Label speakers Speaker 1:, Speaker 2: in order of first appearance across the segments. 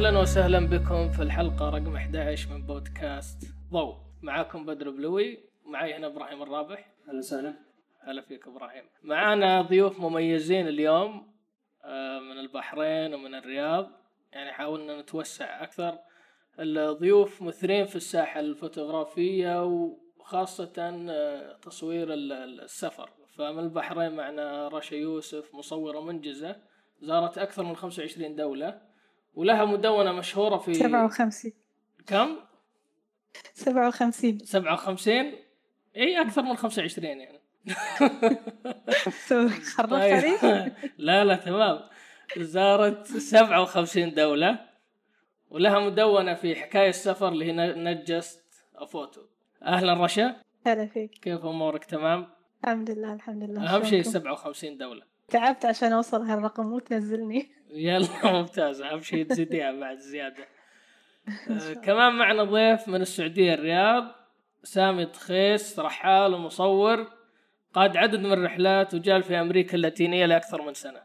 Speaker 1: أهلا وسهلا بكم في الحلقة رقم 11 من بودكاست ضوء. معاكم بدر بلوي معي هنا إبراهيم الرابح.
Speaker 2: أهلا وسهلا.
Speaker 1: هلا فيك إبراهيم. معانا ضيوف مميزين اليوم آه، من البحرين ومن الرياض. يعني حاولنا نتوسع أكثر. الضيوف مثرين في الساحة الفوتوغرافية وخاصة آه، تصوير ال- ال- السفر. فمن البحرين معنا رشا يوسف مصورة منجزة زارت أكثر من 25 دولة. ولها مدونة مشهورة في
Speaker 3: 57
Speaker 1: كم؟
Speaker 3: 57
Speaker 1: 57 اي أكثر من 25 يعني.
Speaker 3: خربت
Speaker 1: طيب.
Speaker 3: علي
Speaker 1: لا لا تمام. زارت 57 دولة ولها مدونة في حكاية السفر اللي هي نجست فوتو أهلا رشا.
Speaker 3: هلا فيك.
Speaker 1: كيف أمورك؟ تمام؟
Speaker 3: الحمد لله الحمد لله.
Speaker 1: أهم شيء
Speaker 3: شلونكم؟
Speaker 1: 57 دولة.
Speaker 3: تعبت عشان أوصل هالرقم مو تنزلني.
Speaker 1: يلا ممتاز. أهم شيء تزيديها بعد زيادة. آه، كمان معنا ضيف من السعودية الرياض سامي تخيس رحال ومصور قاد عدد من الرحلات وجال في أمريكا اللاتينية لأكثر من سنة.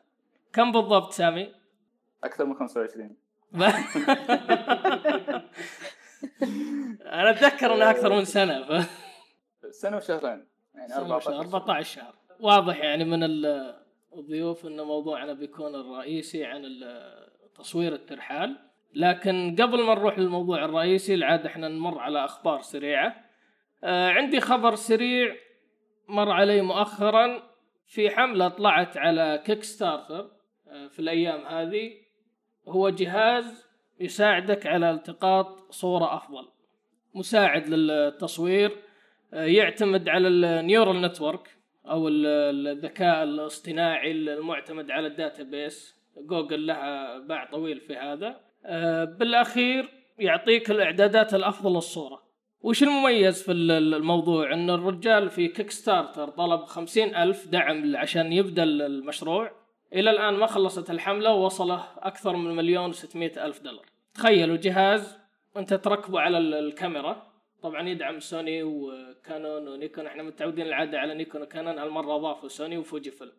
Speaker 1: كم بالضبط سامي؟
Speaker 4: أكثر من 25
Speaker 1: أنا أتذكر انها أكثر من سنة ف...
Speaker 4: سنة وشهرين. يعني 14 شهر.
Speaker 1: 14 شهر واضح يعني من ال- الضيوف إن موضوعنا بيكون الرئيسي عن تصوير الترحال. لكن قبل ما نروح للموضوع الرئيسي العادة إحنا نمر على أخبار سريعة. آه، عندي خبر سريع مر علي مؤخرا. في حملة طلعت على Kickstarter آه، في الأيام هذه. هو جهاز يساعدك على التقاط صورة أفضل. مساعد للتصوير آه، يعتمد على ال neural network أو ال- الذكاء الاصطناعي المعتمد على ال database. جوجل لها باع طويل في هذا. آه، بالأخير يعطيك الإعدادات الأفضل للصورة. وش المميز في ال- ال- الموضوع؟ إن الرجال في Kickstarter طلب خمسين ألف دعم عشان يبدأ ال- المشروع. إلى الآن ما خلصت الحملة ووصله أكثر من مليون وستمائة ألف دولار. تخيلوا جهاز أنت تركبه على ال- الكاميرا. طبعا يدعم سوني وكانون ونيكون. إحنا متعودين العادة على نيكون وكانون هالمرة أضافوا سوني وفوجي فيلم.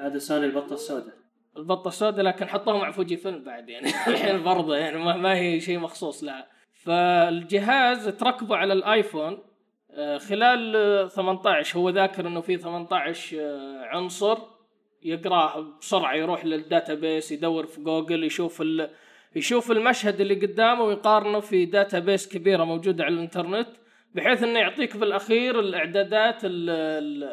Speaker 2: هذا سوني البطة السوداء.
Speaker 1: البطة السوداء لكن حطوها مع فوجي فيلم بعد يعني. الحين برضه يعني ما, هي شيء مخصوص لها. فالجهاز تركبه على الآيفون آه، خلال آه، 18 هو ذاكر إنه في 18 آه، عنصر يقراه بسرعة يروح لل database يدور في جوجل يشوف. يشوف المشهد اللي قدامه ويقارنه في database كبيرة موجودة على الإنترنت بحيث إنه يعطيك بالأخير الإعدادات ال... ال...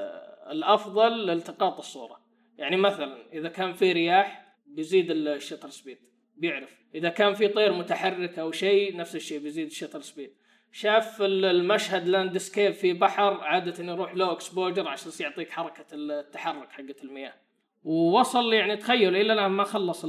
Speaker 1: الأفضل لالتقاط الصورة. يعني مثلا إذا كان في رياح بيزيد ال shutter speed بيعرف. إذا كان في طير متحرك أو شيء نفس الشيء بيزيد ال shutter speed شاف ال- المشهد landscape في بحر عادة يروح long exposure عشان يعطيك حركة التحرك حقت المياه. ووصل يعني تخيل إلى الآن ما خلص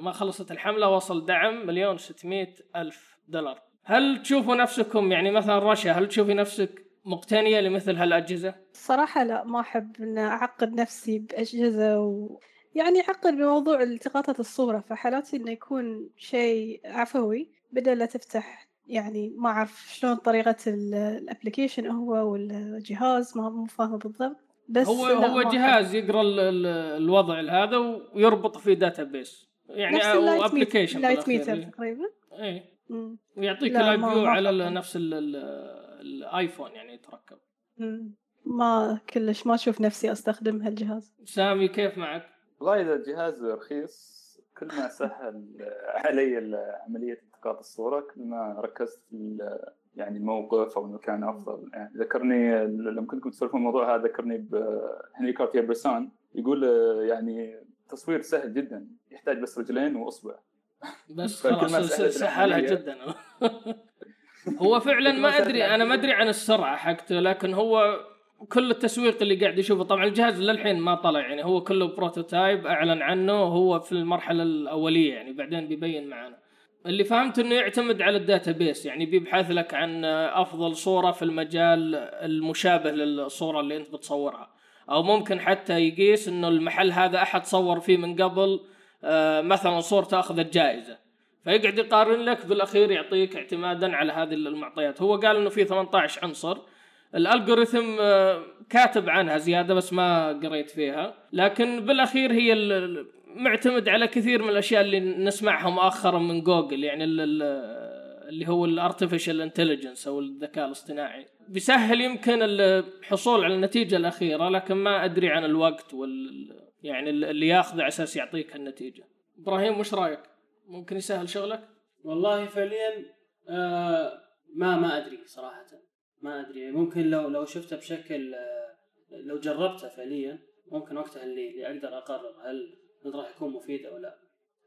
Speaker 1: ما خلصت الحملة وصل دعم مليون وستمائة ألف دولار هل تشوفوا نفسكم يعني مثلا رشا هل تشوفي نفسك مقتنية لمثل هالأجهزة؟
Speaker 3: الصراحة لا ما أحب إن أعقد نفسي بأجهزة و يعني أعقد بموضوع التقاطات الصورة فحالاتي إنه يكون شيء عفوي بدل لا تفتح يعني ما أعرف شلون طريقة الأبلكيشن هو والجهاز ما مو فاهمة بالضبط بس
Speaker 1: هو هو. جهاز يقرأ ال- ال- الوضع هذا ويربط فيه database يعني
Speaker 3: نفس أو application
Speaker 1: ال
Speaker 3: light meter تقريبا
Speaker 1: اي. ويعطيك
Speaker 3: ما-
Speaker 1: فيو على. نفس ال- ال- الايفون يعني يتركب.
Speaker 3: ما كلش ما أشوف نفسي أستخدم هالجهاز
Speaker 1: سامي كيف معك؟
Speaker 4: والله إذا الجهاز رخيص كل ما سهل علي عملية التقاط الصورة كل ما ركزت في ال- يعني الموقف أو المكان أفضل. يعني ذكرني لما كنتم تسولفون الموضوع هذا ذكرني بهنري كارتيer برسون يقول آه، يعني تصوير سهل جدا يحتاج بس رجلين وأصبع.
Speaker 1: بس خلاص سهلها. جدا. هو فعلا
Speaker 4: ما
Speaker 1: أدري أنا ما أدري عن السرعة حقته لكن هو كل التسويق اللي قاعد يشوفه طبعا الجهاز للحين ما طلع يعني هو كله prototype أعلن عنه هو في المرحلة الأولية يعني بعدين بيبين معنا. اللي فهمت إنه يعتمد على ال database يعني بيبحث لك عن أفضل صورة في المجال المشابه للصورة اللي أنت بتصورها. أو ممكن حتى يقيس إنه المحل هذا أحد صور فيه من قبل آه، مثلا صورته أخذت جائزة. فيقعد يقارن لك بالأخير يعطيك اعتمادا على هذه المعطيات. هو قال إنه في 18 عنصر. ال algorithm آه، كاتب عنها زيادة بس ما قريت فيها. لكن بالأخير هي معتمد على كثير من الأشياء اللي نسمعها مؤخرا من جوجل يعني ال- ال- اللي هو ال artificial intelligence أو الذكاء الاصطناعي. بيسهل يمكن الحصول على النتيجة الأخيرة لكن ما أدري عن الوقت وال يعني اللي ياخذه على أساس يعطيك النتيجة. إبراهيم وش رأيك؟ ممكن يسهل شغلك؟
Speaker 2: والله فعليا آه ما ما أدري صراحة. ما أدري ممكن لو لو شفته بشكل آه لو جربته فعليا ممكن وقتها اللي, اللي أقدر أقرر هل هل راح يكون مفيد أو لا.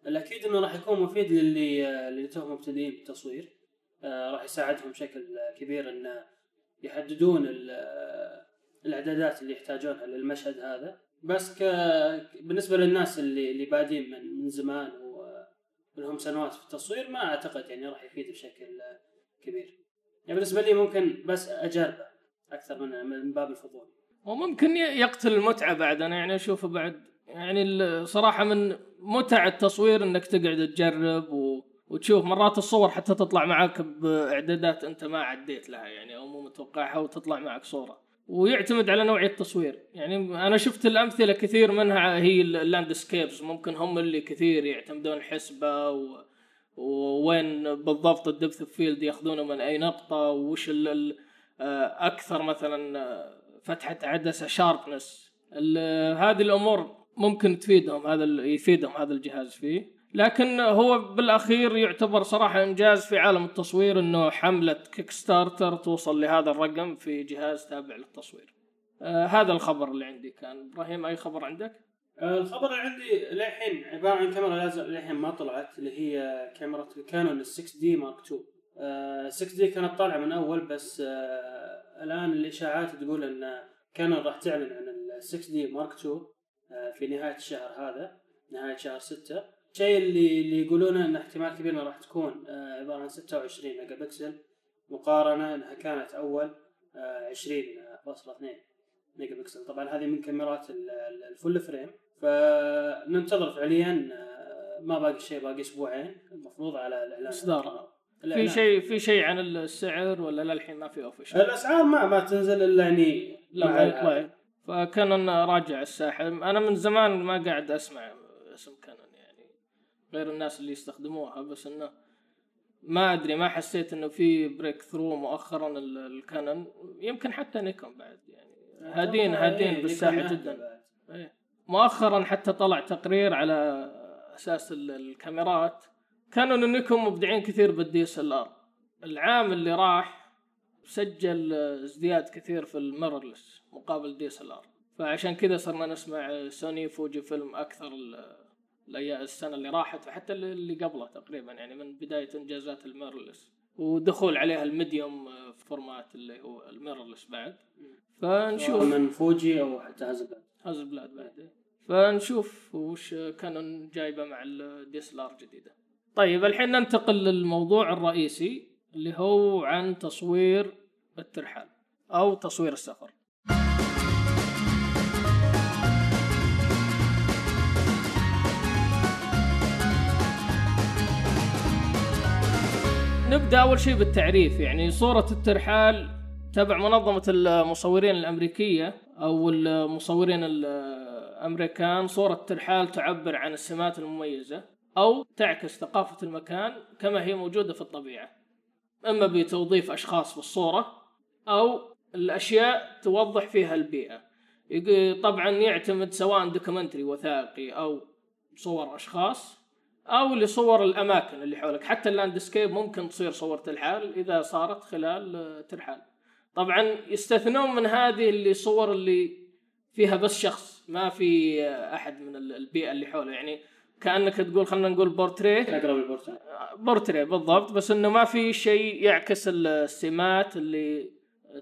Speaker 2: الأكيد إنه راح يكون مفيد للي آه اللي توهم مبتدئين بالتصوير. آه راح يساعدهم بشكل آه، كبير إن يحددون آه، الإعدادات اللي يحتاجونها للمشهد هذا. بس ك... بالنسبة للناس اللي اللي بادين من من زمان ولهم سنوات في التصوير ما أعتقد يعني راح يفيد بشكل آه، كبير. يعني بالنسبة لي ممكن بس أجربه أكثر من من باب الفضول.
Speaker 1: وممكن يقتل المتعة بعد. أنا يعني أشوفه بعد يعني صراحة من متع التصوير إنك تقعد تجرب و... وتشوف. مرات الصور حتى تطلع معك بإعدادات أنت ما عديت لها يعني أو مو متوقعها وتطلع معك صورة. ويعتمد على نوعية التصوير. يعني أنا شفت الأمثلة كثير منها هي ال landscapes ممكن هم اللي كثير يعتمدون الحسبه و... ووين بالضبط ال depth field ياخذونه من أي نقطة وش ال... ال... آه، أكثر مثلا آه، فتحة عدسة sharpness هذه الأمور ممكن تفيدهم هذا يفيدهم هذا الجهاز فيه لكن هو بالأخير يعتبر صراحة إنجاز في عالم التصوير إنه حملة Kickstarter توصل لهذا الرقم في جهاز تابع للتصوير. آه هذا الخبر اللي عندي كان إبراهيم أي خبر عندك؟
Speaker 2: آه، الخبر اللي عندي للحين عبارة عن كاميرا لازم للحين ما طلعت اللي هي كاميرا الكانون ال 6D Mark 2 آه، 6D كانت طالعة من أول بس آه، الآن الإشاعات تقول إن كانون راح تعلن عن ال 6D Mark 2 آه، في نهاية الشهر هذا نهاية شهر 6 الشيء اللي اللي يقولونه إن احتمال كبير انها راح تكون آه، عبارة عن 26 ميجا بكسل مقارنة إنها كانت أول آه، 20.2 ميجا بكسل طبعا هذه من كاميرات ال- ال- ال full frame فننتظر فعليا آه، ما باقي شيء باقي أسبوعين المفروض على الإعلان
Speaker 1: إصدار. في. شيء في شيء عن السعر ولا للحين ما في official؟
Speaker 2: الأسعار ما ما تنزل إلا يعني الإعلان.
Speaker 1: يطلع فكان راجع الساحه أنا من زمان ما قاعد أسمع اسم كانون يعني غير الناس اللي يستخدموها بس إنه ما أدري ما حسيت إنه في breakthrough مؤخرا ال- الكانون. يمكن حتى نيكون بعد يعني.
Speaker 2: هاديين
Speaker 1: هاديين
Speaker 2: إيه،
Speaker 1: بالساحه جدا. إيه. مؤخرا حتى طلع تقرير على أساس ال- الكاميرات كانوا نيكون مبدعين كثير بال DSLR. العام اللي راح سجل ازدياد كثير في ال mirrorless مقابل DSLR فعشان كذا صرنا نسمع سوني فوجي فيلم أكثر السنة اللي راحت وحتى اللي- قبلها تقريبا يعني من بداية إنجازات ال mirrorless ودخول عليها ال medium format اللي هو ال mirrorless
Speaker 2: بعد.
Speaker 1: فنشوف.
Speaker 2: من فوجي أو حتى
Speaker 1: هذا البلاد بعد. فنشوف وش كانون جايبه مع الدي اس جديدة. طيب الحين ننتقل للموضوع الرئيسي اللي هو عن تصوير الترحال أو تصوير السفر. نبدأ أول شيء بالتعريف يعني صورة الترحال تبع منظمة المصورين الأمريكية أو المصورين الأمريكان. صورة ترحال تعبر عن السمات المميزة أو تعكس ثقافة المكان كما هي موجودة في الطبيعة. أما بتوظيف أشخاص في الصورة أو الأشياء توضح فيها البيئة. طبعا يعتمد سواء دوكيومنتري وثائقي أو صور أشخاص أو لصور الأماكن اللي حولك. حتى اللاندسكيب ممكن تصير صور ترحال إذا صارت خلال ترحال طبعا يستثنون من هذه اللي صور اللي فيها بس شخص ما في أحد من ال- البيئة اللي حوله. يعني كأنك تقول خلينا نقول بورتريه
Speaker 2: اقرب البورتريه
Speaker 1: بورتريه بالضبط بس إنه ما في شيء يعكس السمات اللي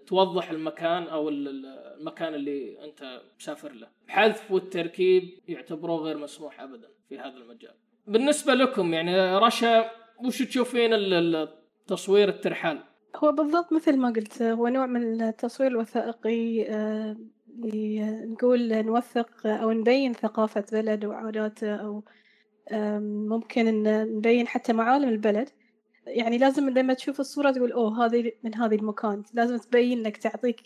Speaker 1: توضح المكان أو ال- ال- المكان اللي أنت مسافر له. حذف والتركيب يعتبروه غير مسموح ابدا في هذا المجال. بالنسبة لكم يعني رشا وش تشوفين ال- ال- تصوير الترحال؟
Speaker 3: هو بالضبط مثل ما قلت هو نوع من التصوير الوثائقي آه، نقول نوثق أو نبين ثقافة بلد وعاداته آم، ممكن نبين حتى معالم البلد. يعني لازم لما تشوف الصورة تقول أوه هذه من هذه المكان. لازم تبين لك تعطيك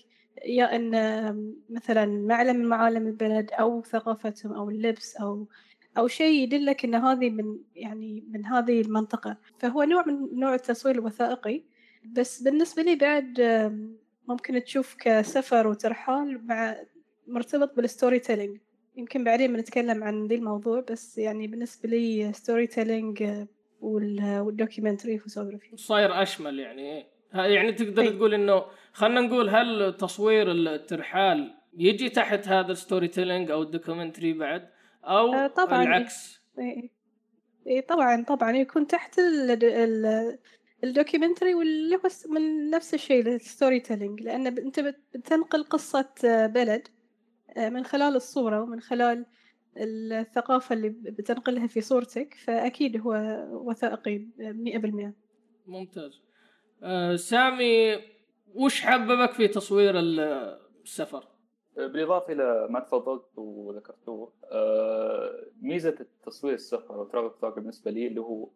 Speaker 3: يا آم، مثلا معلم من معالم البلد أو ثقافتهم أو اللبس أو أو شيء يدلك إن هذه من يعني من هذه المنطقة. فهو نوع من نوع التصوير الوثائقي. بس بالنسبة لي بعد ممكن تشوف كسفر وترحال مع مرتبط بال storytelling يمكن بعدين بنتكلم عن ذي الموضوع بس يعني بالنسبة لي storytelling وال documentary photography
Speaker 1: صاير أشمل يعني إيه. يعني تقدر
Speaker 3: إيه.
Speaker 1: تقول إنه خلينا نقول هل تصوير الترحال يجي تحت هذا ال storytelling أو ال documentary بعد أو
Speaker 3: آه، طبعاً.
Speaker 1: العكس
Speaker 3: اي اي طبعا طبعا يكون تحت ال ال ال documentary واللي هو من نفس الشيء ال storytelling لأن أنت بت- بتنقل قصة آه، بلد آه، من خلال الصورة ومن خلال الثقافة اللي بتنقلها في صورتك فأكيد هو وثائقي مئة بالمئة
Speaker 1: ممتاز. آه سامي وش حببك في تصوير ال- السفر؟
Speaker 4: بالإضافة إلى ما تفضلت وذكرتوه آه، ميزة التصوير السفر travel photography بالنسبة لي اللي هو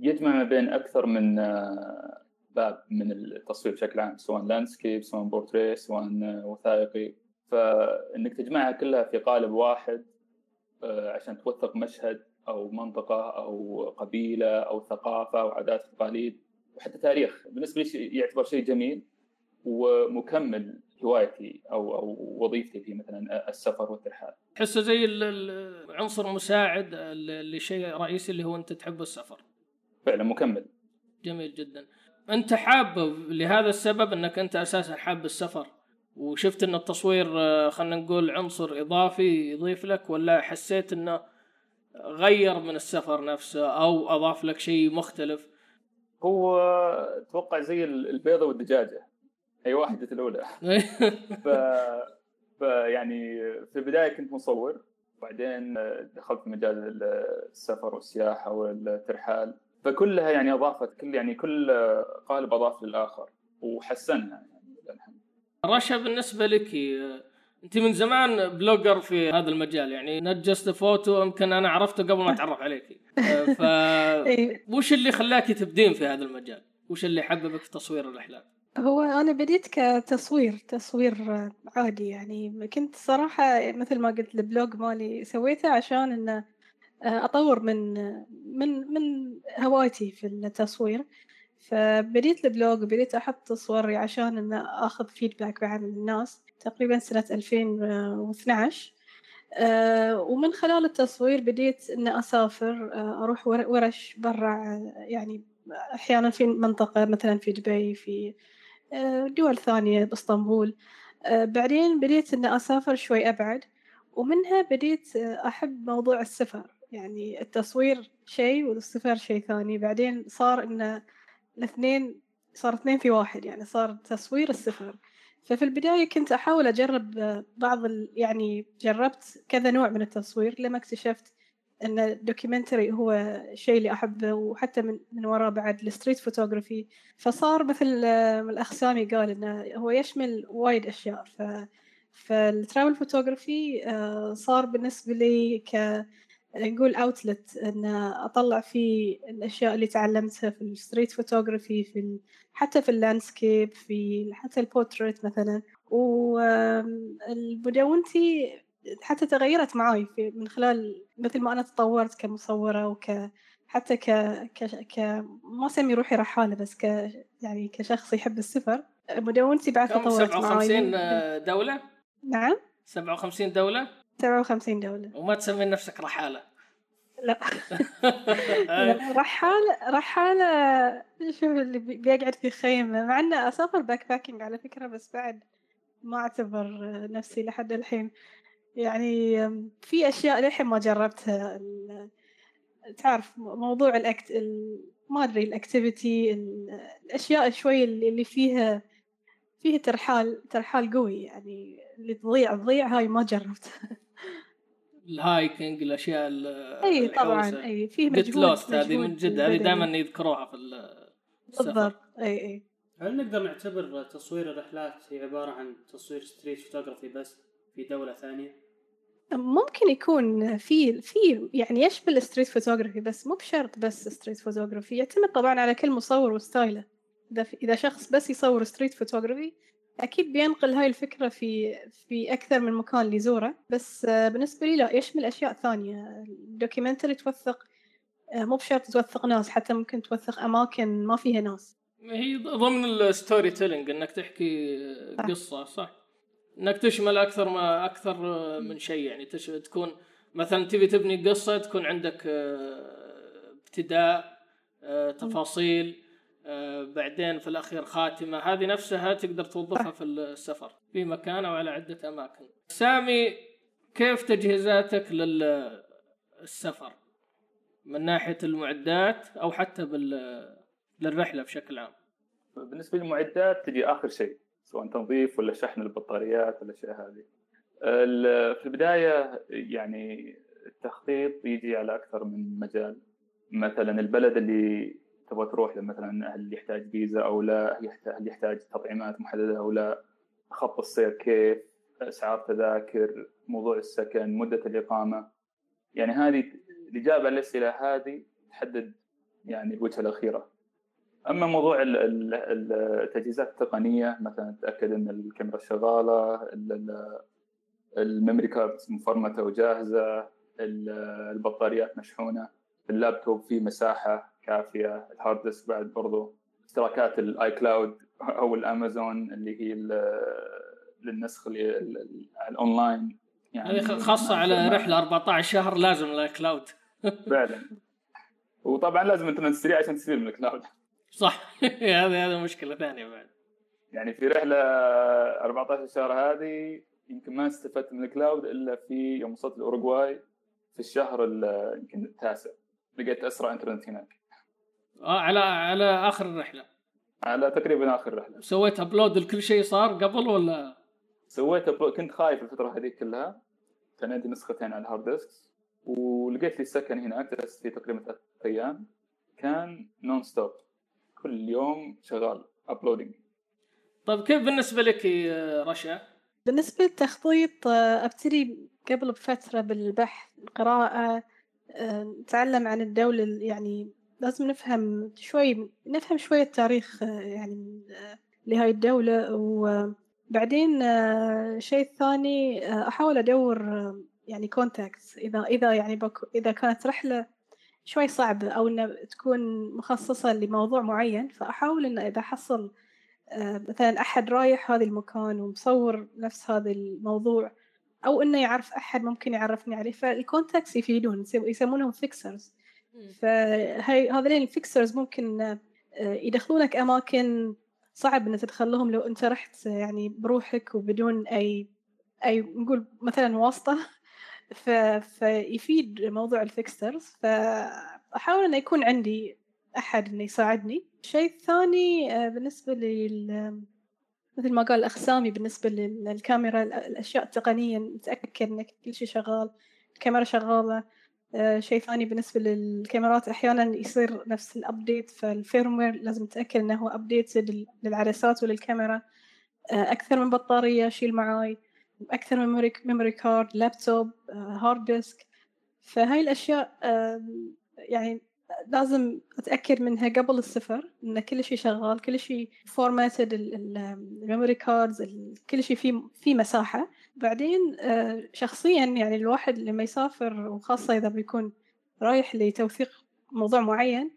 Speaker 4: يجمع ما بين أكثر من آه، باب من التصوير بشكل عام سواء landscape سواء بورتريه سواء آه، وثائقي. فإنك تجمعها كلها في قالب واحد آه، عشان توثق مشهد أو منطقة أو قبيلة أو ثقافة أو عادات وتقاليد وحتى تاريخ بالنسبة لي يعتبر شيء جميل ومكمل هوايتي أو أو وظيفتي في مثلا السفر والترحال.
Speaker 1: تحسه زي ال- ال- العنصر مساعد لشيء رئيسي اللي هو أنت تحب السفر
Speaker 4: فعلا مكمل.
Speaker 1: جميل جدا أنت حاب لهذا السبب أنك أنت أساسا حاب السفر وشفت إن التصوير آه، خلينا نقول عنصر إضافي يضيف لك ولا حسيت إنه غير من السفر نفسه أو أضاف لك شيء مختلف؟
Speaker 4: هو أتوقع زي البيضة والدجاجة. هي واحدة الأولى. ف فيعني في البداية كنت مصور. بعدين دخلت في مجال السفر والسياحة والترحال. فكلها يعني أضافت كل يعني كل قالب أضاف للآخر وحسنها يعني للحين.
Speaker 1: رشا بالنسبة لك انت من زمان blogger في هذا المجال يعني Not Just Photo يمكن أنا عرفته قبل ما أتعرف عليك ف
Speaker 3: إي
Speaker 1: وش اللي خلاك تبدين في هذا المجال؟ وش اللي حببك في تصوير الرحلات؟
Speaker 3: هو أنا بديت كتصوير تصوير عادي يعني كنت صراحة مثل ما قلت ال blog مالي سويته عشان إنه آه، أطور من من من هوايتي في التصوير فبديت ال blog وبديت أحط صوري عشان إن آخذ feedback عن الناس. تقريبا سنة 2012 آه، ومن خلال التصوير بديت إن أسافر آه، أروح ور- ورش برا آه، يعني أحيانا في منطقة مثلا في دبي في دول ثانية بإسطنبول. بعدين بديت إن أسافر شوي أبعد. ومنها بديت أحب موضوع السفر. يعني التصوير شيء والسفر شيء ثاني. بعدين صار إن الاثنين صار اثنين في واحد يعني صار تصوير السفر ففي البداية كنت أحاول أجرب بعض ال... يعني جربت كذا نوع من التصوير لما اكتشفت أن ال documentary هو شيء اللي أحبه وحتى من, من وراء بعد ال street photography. فصار مثل آه، الأخ سامي قال إنه هو يشمل وايد أشياء. ف فال travel photography آه، صار بالنسبة لي ك نقول outlet إن أطلع فيه الأشياء اللي تعلمتها في ال street photography في ال... حتى في ال landscape في حتى البورتريت مثلا. ومدونتي حتى تغيرت معاي في من خلال مثل ما أنا تطورت كمصورة وك حتى ك... ك... ك ما أسمي روحي رحالة بس ك يعني كشخص يحب السفر. مدونتي بعد تطورت معاي.
Speaker 1: 57 دولة؟
Speaker 3: نعم؟
Speaker 1: 57 دولة؟
Speaker 3: 57 دولة.
Speaker 1: وما تسمي نفسك رحالة.
Speaker 3: لا. رحالة رحالة شوف اللي بي- بيقعد في خيمة. مع إنه أسافر backpacking على فكرة بس بعد ما أعتبر نفسي لحد الحين. يعني في أشياء للحين ما جربتها. تعرف موضوع ال act- ال- ما أدري ال activity ال- الأشياء شوي اللي فيها فيها ترحال ترحال قوي. يعني اللي تضيع تضيع هاي ما جربت
Speaker 1: ال hiking الأشياء ال-
Speaker 3: إي طبعا. إي فيه
Speaker 1: جيت
Speaker 3: مجهود
Speaker 1: lost هذه من جد هذه. دائما يذكروها في
Speaker 3: بالضبط إي إي
Speaker 2: هل نقدر نعتبر تصوير الرحلات هي عبارة عن تصوير street photography بس في دولة ثانية؟
Speaker 3: ممكن يكون في في يعني يشمل street photography بس مو بشرط بس street photography يعتمد طبعا على كل مصور و style ه إذا في إذا شخص بس يصور street photography أكيد بينقل هاي الفكرة في في أكثر من مكان اللي يزوره بس آه، بالنسبة لي لا يشمل أشياء ثانية ال documentary توثق آه، مو بشرط توثق ناس حتى ممكن توثق أماكن ما فيها ناس
Speaker 1: هي ضمن ال storytelling إنك تحكي
Speaker 3: صح.
Speaker 1: قصة صح إنك تشمل أكثر ما أكثر من شيء يعني. تكون مثلا تبي تبني قصة تكون عندك آه، ابتداء آه، تفاصيل آه، بعدين في الأخير خاتمة. هذه نفسها تقدر توظفها في السفر في مكان أو على عدة أماكن. سامي كيف تجهيزاتك للسفر؟ من ناحية المعدات أو حتى بال للرحلة بشكل عام؟
Speaker 4: بالنسبة للمعدات تجي آخر شيء سواء تنظيف ولا شحن البطاريات ولا الاشياء هذه. في البداية يعني التخطيط يجي على أكثر من مجال. مثلا البلد اللي تبغى تروح مثلا هل يحتاج فيزا أو لا هل يحتاج تطعيمات محددة أو لا خط السير كيف أسعار تذاكر موضوع السكن مدة الإقامة. يعني هذه الإجابة على الاسئله هذه تحدد يعني الوجهه الأخيرة. أما موضوع ال- ال- ال- التجهيزات التقنية مثلا تاكد إن الكاميرا شغالة ال- ال- ال memory cards مفرمتة وجاهزة ال- البطاريات مشحونة اللابتوب فيه مساحة. كافية. ال hard disk بعد برضو اشتراكات ال iCloud أو الأمازون اللي هي للنسخ الاونلاين يعني
Speaker 1: خاصة على رحلة 14 شهر لازم ال cloud
Speaker 4: فعلا. وطبعا لازم انترنت سريع عشان تستفيد من الكلاود
Speaker 1: صح. هذه هذه مشكلة ثانية بعد.
Speaker 4: يعني في رحلة 14 شهر هذه يمكن ما استفدت من ال cloud إلا في يوم وصلت الأوروغواي في الشهر ال- يمكن التاسع. لقيت أسرع انترنت هناك.
Speaker 1: آه على على آخر الرحلة.
Speaker 4: على تقريبا آخر رحله
Speaker 1: سويت upload لكل شيء صار قبل ولا؟
Speaker 4: سويت upload كنت خايف الفترة هذيك كلها. كان عندي نسختين على ال hard disk ولقيت لي سكن هناك جلست فيه تقريبا ثلاث أيام. كان non-stop كل يوم شغال uploading
Speaker 1: طيب كيف بالنسبة لك رشا؟
Speaker 3: بالنسبة للتخطيط آه، أبتدي قبل بفترة بالبحث القراءة آه، نتعلم عن الدولة ال- يعني لازم نفهم شوي نفهم شوية تاريخ آه، يعني آه، لهاي الدولة. وبعدين آه، شيء ثاني آه، أحاول أدور يعني contacts إذا إذا يعني بك إذا كانت رحلة شوي صعبة أو إنها تكون مخصصة لموضوع معين فأحاول إن إذا حصل مثلا أحد رايح هذا المكان ومصور نفس هذا الموضوع أو إنه يعرف أحد ممكن يعرفني عليه فال contacts يفيدون يسم- يسمونهم fixers فهي هذين ال fixers ممكن آه، يدخلونك أماكن صعب إن تدخل لهم لو أنت رحت يعني بروحك وبدون أي أي نقول مثلا واسطة. ف... فيفيد موضوع ال fixers فأحاول إنه يكون عندي أحد إنه يساعدني. الشيء الثاني آه، بالنسبة لل مثل ما قال الأخ سامي بالنسبة لل- للكاميرا ال- الأشياء التقنية نتأكد إن كل شيء شغال الكاميرا شغالة. آه، شيء ثاني بالنسبة للكاميرات أحيانا يصير نفس ال update فال firmware لازم نتأكد إنه هو updated للعدسات وللكاميرا. آه، أكثر من بطارية أشيل معاي أكثر من memory card laptop آه، hard disk فهاي الأشياء يعني لازم أتأكد منها قبل السفر إن كل شيء شغال كل شيء formatted ال memory cards كل شيء فيه فيه مساحة. بعدين آه، شخصيا يعني الواحد لما يسافر وخاصة إذا بيكون رايح لتوثيق موضوع معين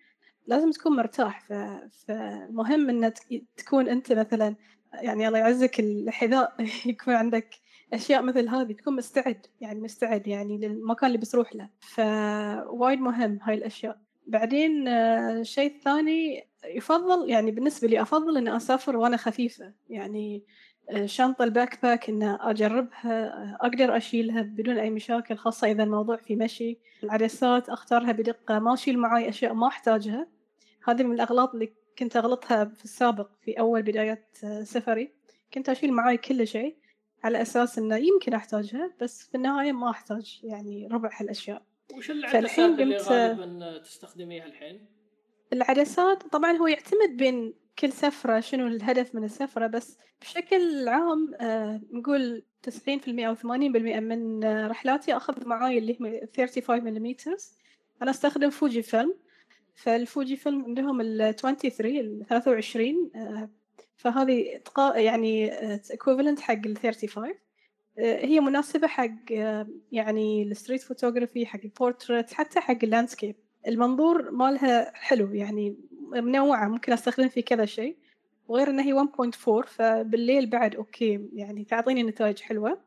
Speaker 3: لازم تكون مرتاح. فمهم ت- تكون أنت مثلا يعني الله يعزك الحذاء يكون عندك أشياء مثل هذه تكون مستعد يعني مستعد يعني للمكان اللي بتروح له. فوايد مهم هاي الأشياء. بعدين آه، الشيء الثاني يفضل يعني بالنسبة لي أفضل إني أسافر وأنا خفيفة. يعني آه، شنطة ال backpack إن أجربها آه، أقدر أشيلها بدون أي مشاكل خاصة إذا الموضوع في مشي. العدسات أختارها بدقة ما أشيل معي أشياء ما أحتاجها. هذه من الأغلاط اللي كنت أغلطها في السابق في أول بدايات آه، سفري. كنت أشيل معي كل شيء على أساس إنه يمكن أحتاجها بس في النهاية ما أحتاج يعني ربع هالأشياء.
Speaker 1: وش العدسات اللي
Speaker 3: قمت-
Speaker 1: غالبا تستخدميها الحين؟
Speaker 3: العدسات طبعا هو يعتمد بين كل سفرة شنو الهدف من السفرة بس بشكل عام آه نقول 90% أو 80% من آه، رحلاتي أخذ معاي اللي هم 35 ملم أنا أستخدم فوجي فيلم فالفوجي فيلم عندهم ال 23 ال 23 آه فهذه يعني equivalent حق ال 35 آه، هي مناسبة حق آه، يعني ال street photography حق البورتريت حتى حق ال landscape. المنظور مالها حلو يعني منوعة ممكن أستخدم في كذا شيء. وغير إن هي 1.4 فبالليل بعد okay يعني تعطيني نتائج حلوة.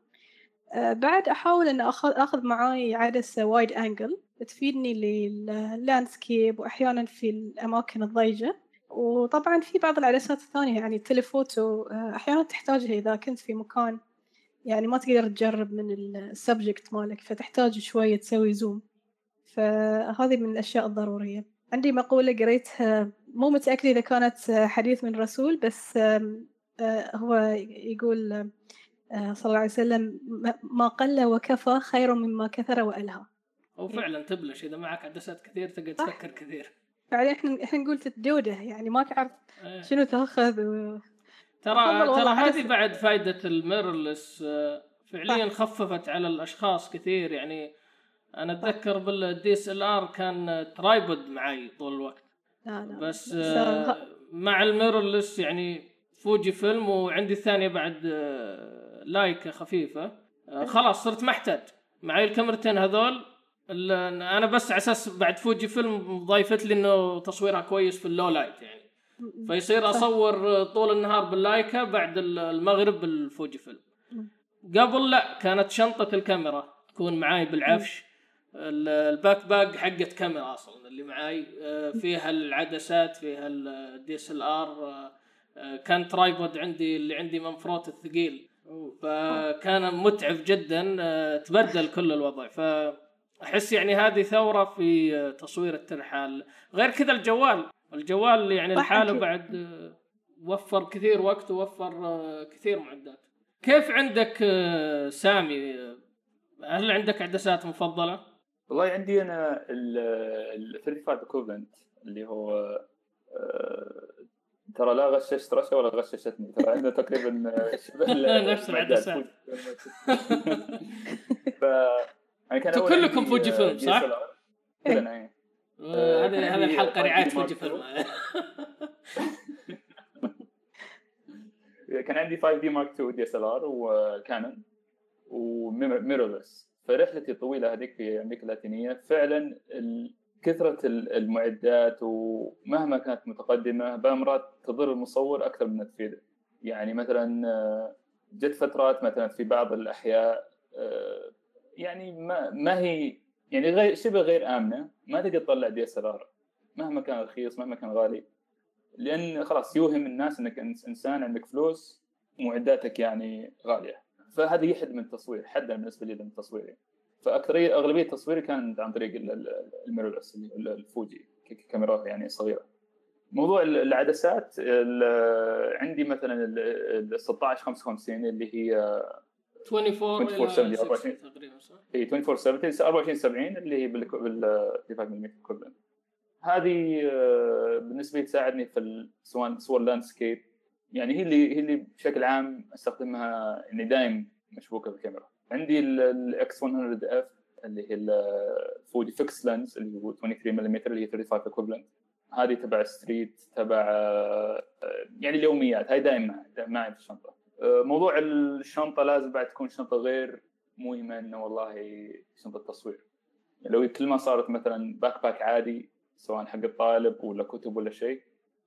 Speaker 3: آه، بعد أحاول إن أخذ أخذ معاي عدسة wide angle تفيدني لل landscape وأحيانا في الأماكن الضيقة وطبعا في بعض العدسات الثانية يعني ال telephoto أحيانا تحتاجها إذا كنت في مكان يعني ما تقدر تقرب من ال subject مالك فتحتاج شوية تسوي zoom فهذه من الأشياء الضرورية. عندي مقولة قريتها مو متأكدة إذا كانت حديث من رسول بس هو يقول صلى الله عليه وسلم ما قل وكفى خير مما كثر وألهى.
Speaker 1: هو فعلا تبلش إذا معك عدسات كثير تقعد تفكر كثير.
Speaker 3: بعدين إحنا إحنا نقول تتجوده يعني ما تعرف
Speaker 1: إيه.
Speaker 3: شنو تأخذ و...
Speaker 1: ترى ترى هذه. بعد فائده الميرلس آه، فعليا
Speaker 3: صح.
Speaker 1: خففت على الأشخاص كثير. يعني أنا أتذكر بال DSLR كان tripod معي طول الوقت.
Speaker 3: لا لا
Speaker 1: بس آه،
Speaker 3: غ-
Speaker 1: مع ال mirrorless يعني Fujifilm وعندي الثانية بعد آه، Leica خفيفة. آه، خلاص صرت محتاج. معي الكاميرتين هذول أنا بس على أساس بعد Fujifilm ضايفت لي إنه تصويرها كويس في ال low light يعني. فيصير. أصور طول النهار بال Leica بعد المغرب بال Fujifilm. قبل لا كانت شنطة الكاميرا تكون معاي بالعفش. ال- ال backpack حقت كاميرا أصلا اللي معاي. آه، فيها العدسات فيها ال DSLR كان tripod عندي اللي عندي Manfrotto الثقيل. فكان متعب جدا آه، تبدل كل الوضع. فأحس يعني هذه ثورة في آه، تصوير الترحال. غير كذا الجوال. الجوال يعني لحاله. بعد آه، وفر كثير وقت ووفر آه، كثير معدات كيف عندك آه، سامي هل عندك عدسات مفضلة؟
Speaker 4: والله عندي أنا ال 35 اكوفلنت اللي هو ترى لا غششت رشا ولا غششتني ترى عندنا تقريبا
Speaker 1: نفس العدسات.
Speaker 4: ف أنا كان
Speaker 1: أنتوا
Speaker 4: أول
Speaker 1: كلكم فوجي فيلم، صح؟
Speaker 4: كلنا إيه
Speaker 1: آه،
Speaker 4: كان
Speaker 1: هذه هذه
Speaker 4: عندي
Speaker 1: الحلقة
Speaker 4: رعاية
Speaker 1: فيلم.
Speaker 4: كان عندي 5D Mark II DSLR و Canon و mirrorless فرحلتي الطويله هذيك في أمريكا اللاتينية. فعلا كثرة ال- المعدات ومهما كانت متقدمة مرات تضر المصور أكثر من تفيده. يعني مثلا آه، جت فترات مثلا في بعض الأحياء آه، يعني ما ما هي يعني غير شبه غير آمنة ما تقدر تطلع DSR مهما كان رخيص مهما كان غالي. لأن خلاص يوهم الناس إنك إنسان عندك فلوس معداتك يعني غالية. فهذا يحد من التصوير حدا بالنسبة لي من التصوير فأكثرية أغلبية تصويري كان عن طريق ال- ال- ال mirrorless ال Fuji ك- كاميرا يعني صغيرة. موضوع ال- العدسات ال- عندي مثلا ال 16 55 اللي هي
Speaker 1: 24
Speaker 4: 24
Speaker 1: إلى
Speaker 4: 24.
Speaker 1: 60 تقريبا صح؟
Speaker 4: اي 24 70 24 70 اللي هي بال بال 35 ملم equivalent. هذه آه، بالنسبة لي تساعدني في سواء صور landscape يعني هي اللي هي اللي بشكل عام أستخدمها يعني دائم مشبوكة بالكاميرا عندي ال X100F اللي هي ال Fuji fixed lens اللي هو 23 ملم اللي هي 35 equivalent هذه تبع street تبع آه، يعني اليوميات هاي دائما معي في الشنطه موضوع الشنطة لازم بعد تكون شنطة غير مو يوهمه إنه والله شنطة تصوير. يعني لو كل ما صارت مثلا backpack عادي سواء حق الطالب ولا كتب ولا شيء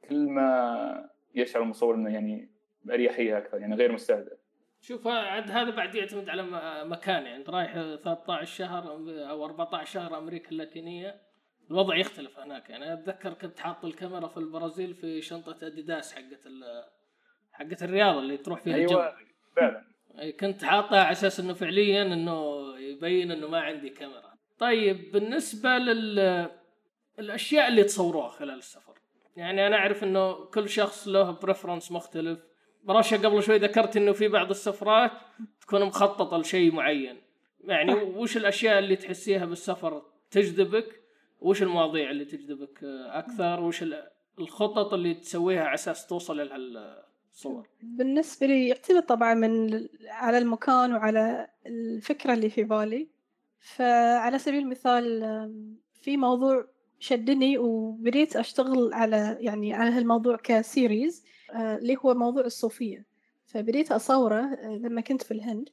Speaker 4: كل ما يشعر المصور إنه يعني بأريحية أكثر يعني غير مستهدف
Speaker 1: شوف عاد هذا بعد يعتمد على مكان يعني أنت رايح 13 شهر أو 14 شهر أمريكا اللاتينية الوضع يختلف هناك. يعني أتذكر كنت حاط الكاميرا في البرازيل في شنطة أديداس حقت حقت الرياض اللي تروح فيها
Speaker 4: أيوه فعلا
Speaker 1: كنت حاطها على أساس إنه فعليا إنه يبين إنه ما عندي كاميرا. طيب بالنسبة لل الأشياء اللي تصوروها خلال السفر. يعني أنا أعرف إنه كل شخص له بريفرنس مختلف. برشا قبل شوي ذكرت إنه في بعض السفرات تكون مخططة لشيء معين. يعني وش الأشياء اللي تحسيها بالسفر تجذبك؟ وش المواضيع اللي تجذبك أكثر؟ وش ال- الخطط اللي تسويها على أساس توصل لهالصور؟
Speaker 3: بالنسبة لي يعتمد طبعا من على المكان وعلى الفكرة اللي في بالي. فعلى سبيل المثال في موضوع شدني وبديت أشتغل على يعني على هالموضوع كسيريز آه، اللي هو موضوع الصوفية. فبديت أصوره آه، لما كنت في الهند.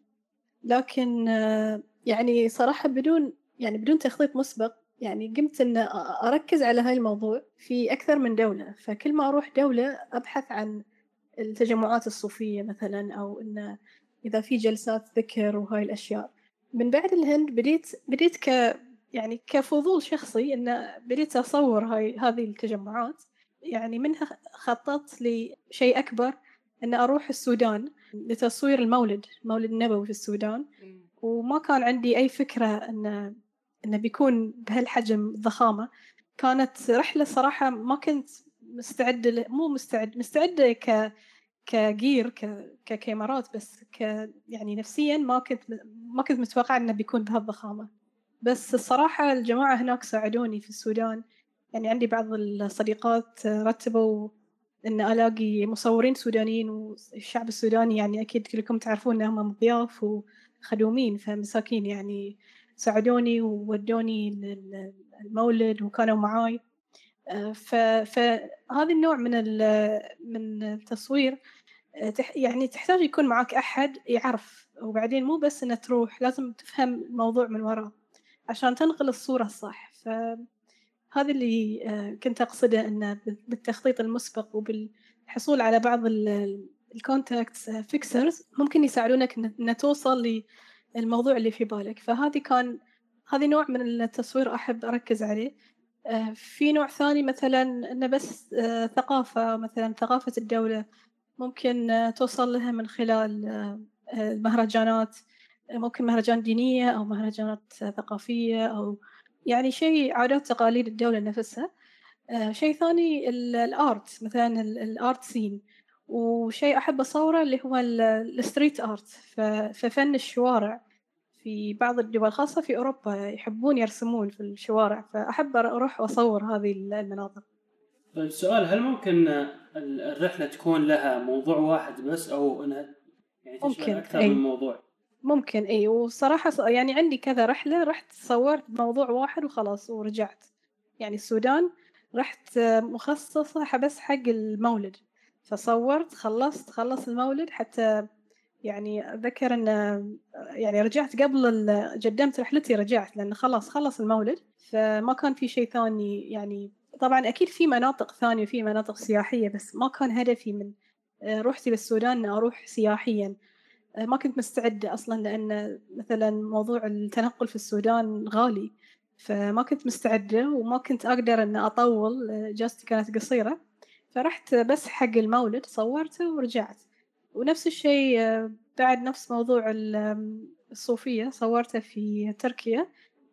Speaker 3: لكن آه، يعني صراحة بدون يعني بدون تخطيط مسبق يعني قمت إن أركز على هاي الموضوع في أكثر من دولة. فكل ما أروح دولة أبحث عن التجمعات الصوفية مثلا أو إن إذا في جلسات ذكر وهاي الأشياء. من بعد الهند بديت بديت ك يعني كفضول شخصي إن بديت أصور هاي هذه التجمعات. يعني منها خططت لشيء أكبر إن أروح السودان لتصوير المولد مولد النبوي في السودان. وما كان عندي أي فكرة إن إنه بيكون بهالحجم الضخامة كانت رحلة صراحة ما كنت مستعدة ل... مو مستعد مستعدة ك كجير ك... ككاميرات بس ك يعني نفسيا ما كنت ما كنت متوقعة إنه بيكون بهالضخامة. بس الصراحة الجماعة هناك ساعدوني في السودان. يعني عندي بعض الصديقات رتبوا إن ألاقي مصورين سودانيين والشعب السوداني يعني أكيد كلكم تعرفون إنهم ضياف وخدومين فمساكين يعني ساعدوني وودوني المولد وكانوا معاي. فهذا النوع من من التصوير آه، يعني تحتاج يكون معك أحد يعرف وبعدين مو بس إنه تروح لازم تفهم الموضوع من وراه عشان تنقل الصورة الصح. فهذا اللي آه، كنت أقصده إنه بالتخطيط المسبق وبالحصول على بعض ال contacts fixers ممكن يساعدونك إن توصل للموضوع اللي في بالك. فهذه كان هذه نوع من التصوير أحب أركز عليه. آه، في نوع ثاني مثلا إنه بس آه، ثقافة مثلا ثقافة الدولة ممكن توصل لها من خلال المهرجانات ممكن مهرجان دينية أو مهرجانات ثقافية أو يعني شيء عادات تقاليد الدولة نفسها. آه، شيء ثاني الآرت مثلا الآرت سين. وشيء أحب أصوره اللي هو الستريت ارت ففن الشوارع. في بعض الدول خاصة في أوروبا يحبون يرسمون في الشوارع. فأحب أروح وأصور هذه المناظر.
Speaker 2: طيب السؤال هل ممكن الرحلة تكون لها موضوع واحد بس أو أنها يعني ممكن أكثر أي. من موضوع؟
Speaker 3: ممكن إي. وصراحة يعني عندي كذا رحلة رحت صورت موضوع واحد وخلاص ورجعت. يعني السودان رحت مخصصة بس حق المولد. فصورت خلصت خلص المولد حتى يعني أتذكر أن يعني رجعت قبل قدمت رحلتي رجعت لأن خلاص خلص المولد فما كان في شيء ثاني يعني. طبعا أكيد في مناطق ثانية في مناطق سياحية بس ما كان هدفي من روحتي للسودان أن أروح سياحيا. آه، ما كنت مستعدة أصلا لأن مثلا موضوع التنقل في السودان غالي فما كنت مستعدة وما كنت أقدر أن أطول آه، جاستي كانت قصيرة. فرحت بس حق المولد صورته ورجعت. ونفس الشيء بعد نفس موضوع الصوفية صورته في تركيا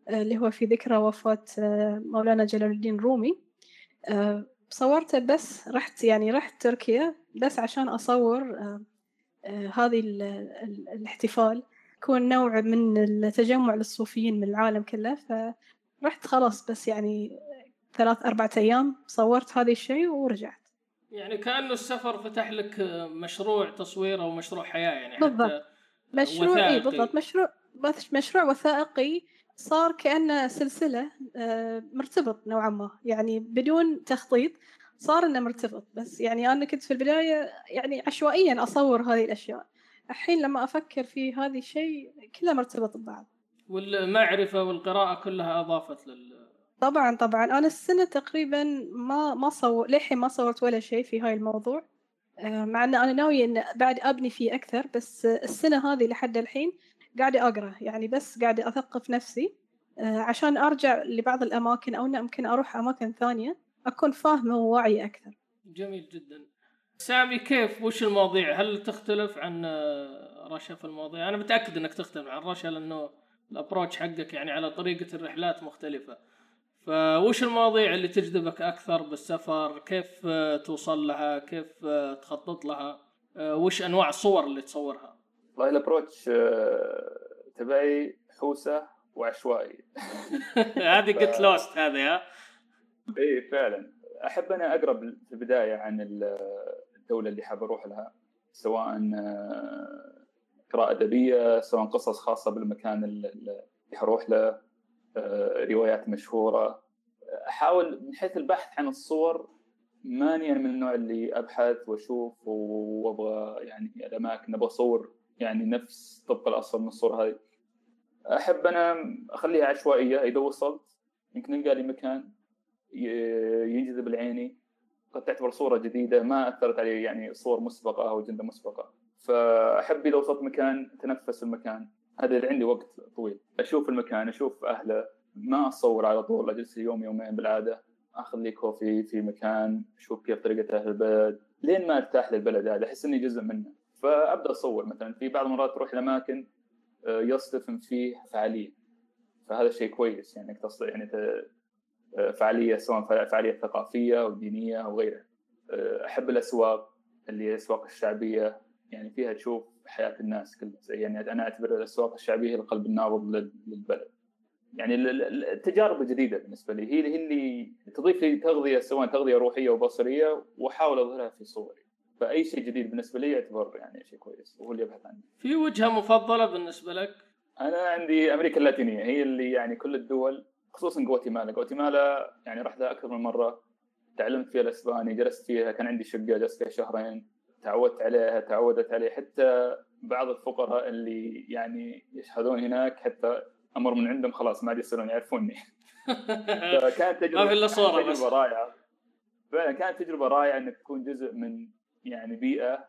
Speaker 3: اللي هو في ذكرى وفاة مولانا جلال الدين الرومي. صورته بس رحت يعني رحت تركيا بس عشان أصور هذه الاحتفال. يكون نوع من التجمع للصوفيين من العالم كله. فرحت خلاص بس يعني ثلاث أربعة أيام صورت هذا الشيء ورجعت.
Speaker 1: يعني كأنه السفر فتح لك مشروع تصوير أو مشروع حياة يعني
Speaker 3: بالضبط. مشروع إيه بالضبط. مشروع مشروع وثائقي صار كأنه سلسلة آه، مرتبط نوعا ما. يعني بدون تخطيط صار إنه مرتبط. بس يعني أنا كنت في البداية يعني عشوائيا أصور هذه الأشياء. الحين لما أفكر في هذا الشيء كله مرتبط ببعض.
Speaker 1: والمعرفة والقراءة كلها أضافت لل
Speaker 3: طبعا طبعا. أنا السنة تقريبا ما ما صور للحين ما صورت ولا شيء في هاي الموضوع. آه، مع إن أنا ناوية إن بعد أبني فيه أكثر بس السنة هذه لحد الحين قاعدة أقرأ. يعني بس قاعدة أثقف نفسي آه، عشان أرجع لبعض الأماكن أو ممكن أروح أماكن ثانية أكون فاهمة وواعية أكثر.
Speaker 1: جميل جدا. سامي كيف؟ وش المواضيع؟ هل تختلف عن آه، رشا في المواضيع؟ أنا متأكد إنك تختلف عن رشا لأنه الابروتش حقك يعني على طريقة الرحلات مختلفة. فوش المواضيع اللي تجذبك أكثر بالسفر؟ كيف آه، توصل لها؟ كيف آه، تخطط لها؟ وش أنواع الصور اللي تصورها؟
Speaker 4: والله ال approach تبعي حوسة وعشوائي.
Speaker 1: هذه قلت lost هذه ها؟
Speaker 4: إي فعلا. أحب أنا أقرأ في البداية عن الدولة اللي حاب أروح لها سواء آه، قراءة أدبية سواء قصص خاصة بالمكان اللي حروح له. آه، روايات مشهورة. أحاول من حيث البحث عن الصور ماني أنا من النوع اللي أبحث وأشوف وأبغى يعني الاماكن أبغى أصور يعني نفس طبق الأصل من الصورة هذه. أحب أنا أخليها عشوائية إذا وصلت. يمكن القى لي مكان ينجذب العيني. قد تعتبر صورة جديدة ما أثرت علي يعني صور مسبقة أو أجندة مسبقة. فأحب إذا وصلت مكان اتنفس المكان. هذا اللي عندي وقت طويل. أشوف المكان أشوف أهله. ما أصور على طول اجلس يوم يومين بالعادة. اخذ لي كوفي في مكان أشوف كيف طريقة أهل البلد. لين ما أرتاح للبلد هذا أحس إني جزء منه. فأبدأ أصور مثلا. في بعض المرات تروح لاماكن آه، يصطفن فيه فعالية. فهذا شيء كويس يعني إنك يعني آه، فعالية سواء فعالية ثقافية أو دينية أو غيرها. آه، أحب الأسواق اللي هي الأسواق الشعبية. يعني فيها تشوف حياه الناس كلها. يعني أنا أعتبر الأسواق الشعبية هي القلب النابض للبلد. يعني التجارب الجديده بالنسبة لي. هي اللي تضيف لي تغذية سواء تغذية روحية وبصرية وأحاول أظهرها في صوري. فأي شيء جديد بالنسبة لي يعتبر يعني شيء كويس وهو اللي أبحث عنه.
Speaker 1: في وجهة مفضلة بالنسبة لك؟
Speaker 4: أنا عندي أمريكا اللاتينية. هي اللي يعني كل الدول خصوصا غواتيمالا، غواتيمالا يعني رحت لها أكثر من مرة. تعلمت فيها الإسباني، جلست فيها كان عندي شقة جلست فيها شهرين. تعودت عليها تعودت عليه. حتى بعض الفقراء اللي يعني يشهدون هناك حتى أمر من عندهم خلاص ما عاد يصيرون يعرفوني.
Speaker 1: فكانت تجربه ما في إلا صورة
Speaker 4: تجربه بس. رائعة. فعلا كانت تجربة رائعة إنك تكون جزء من يعني بيئة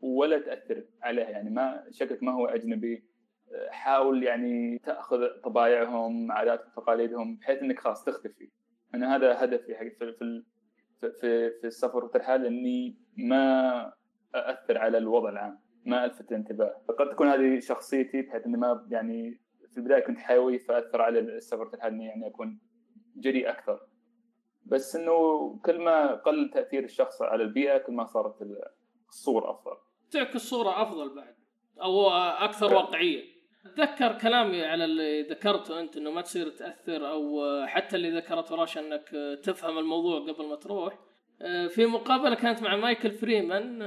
Speaker 4: ولا تأثر عليها. يعني ما شكلك ما هو أجنبي. حاول يعني تأخذ طبايعهم عاداتهم تقاليدهم بحيث إنك خلاص تختفي. أنا هذا هدفي حق في في في, في السفر والترحال إني ما أأثر على الوضع العام ما ألفت الانتباه فقد تكون هذه شخصيتي بحيث إني ما يعني في البداية كنت حيوي فأثر على السفر الترحال إني يعني أكون جريء أكثر. بس إنه كل ما قل تأثير الشخص على البيئة كل ما صارت الصورة أفضل.
Speaker 1: تعكس الصورة أفضل بعد أو أكثر واقعية. اتذكر كلامي على اللي ذكرته أنت إنه ما تصير تأثر أو حتى اللي ذكرته راشا إنك تفهم الموضوع قبل ما تروح. في مقابلة كانت مع مايكل فريمان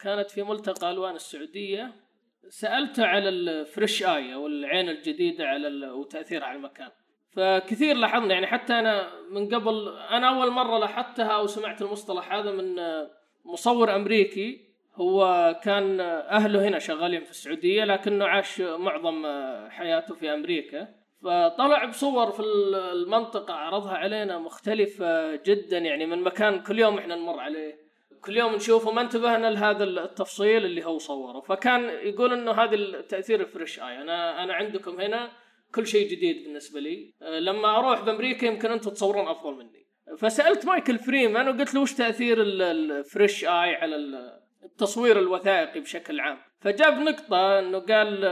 Speaker 1: كانت في ملتقى ألوان السعودية. سالته على الفريش آي أو العين الجديدة على وتأثيرها على المكان. فكثير لاحظنا يعني حتى أنا من قبل أنا أول مرة لاحظتها أو سمعت المصطلح هذا من مصور أمريكي. هو كان أهله هنا شغالين في السعودية لكنه عاش معظم حياته في أمريكا. فطلع بصور في المنطقة عرضها علينا مختلفة جدا يعني من مكان كل يوم إحنا نمر عليه. كل يوم نشوفه ما انتبهنا لهذا التفصيل اللي هو صوره. فكان يقول إنه هذا التاثير الفريش آي. أنا أنا عندكم هنا كل شيء جديد بالنسبة لي. لما أروح بأمريكا يمكن أنتم تصورون أفضل مني. فسألت مايكل فريمان وقلت له وش تأثير الفريش آي على التصوير الوثائقي بشكل عام. فجاب نقطة إنه قال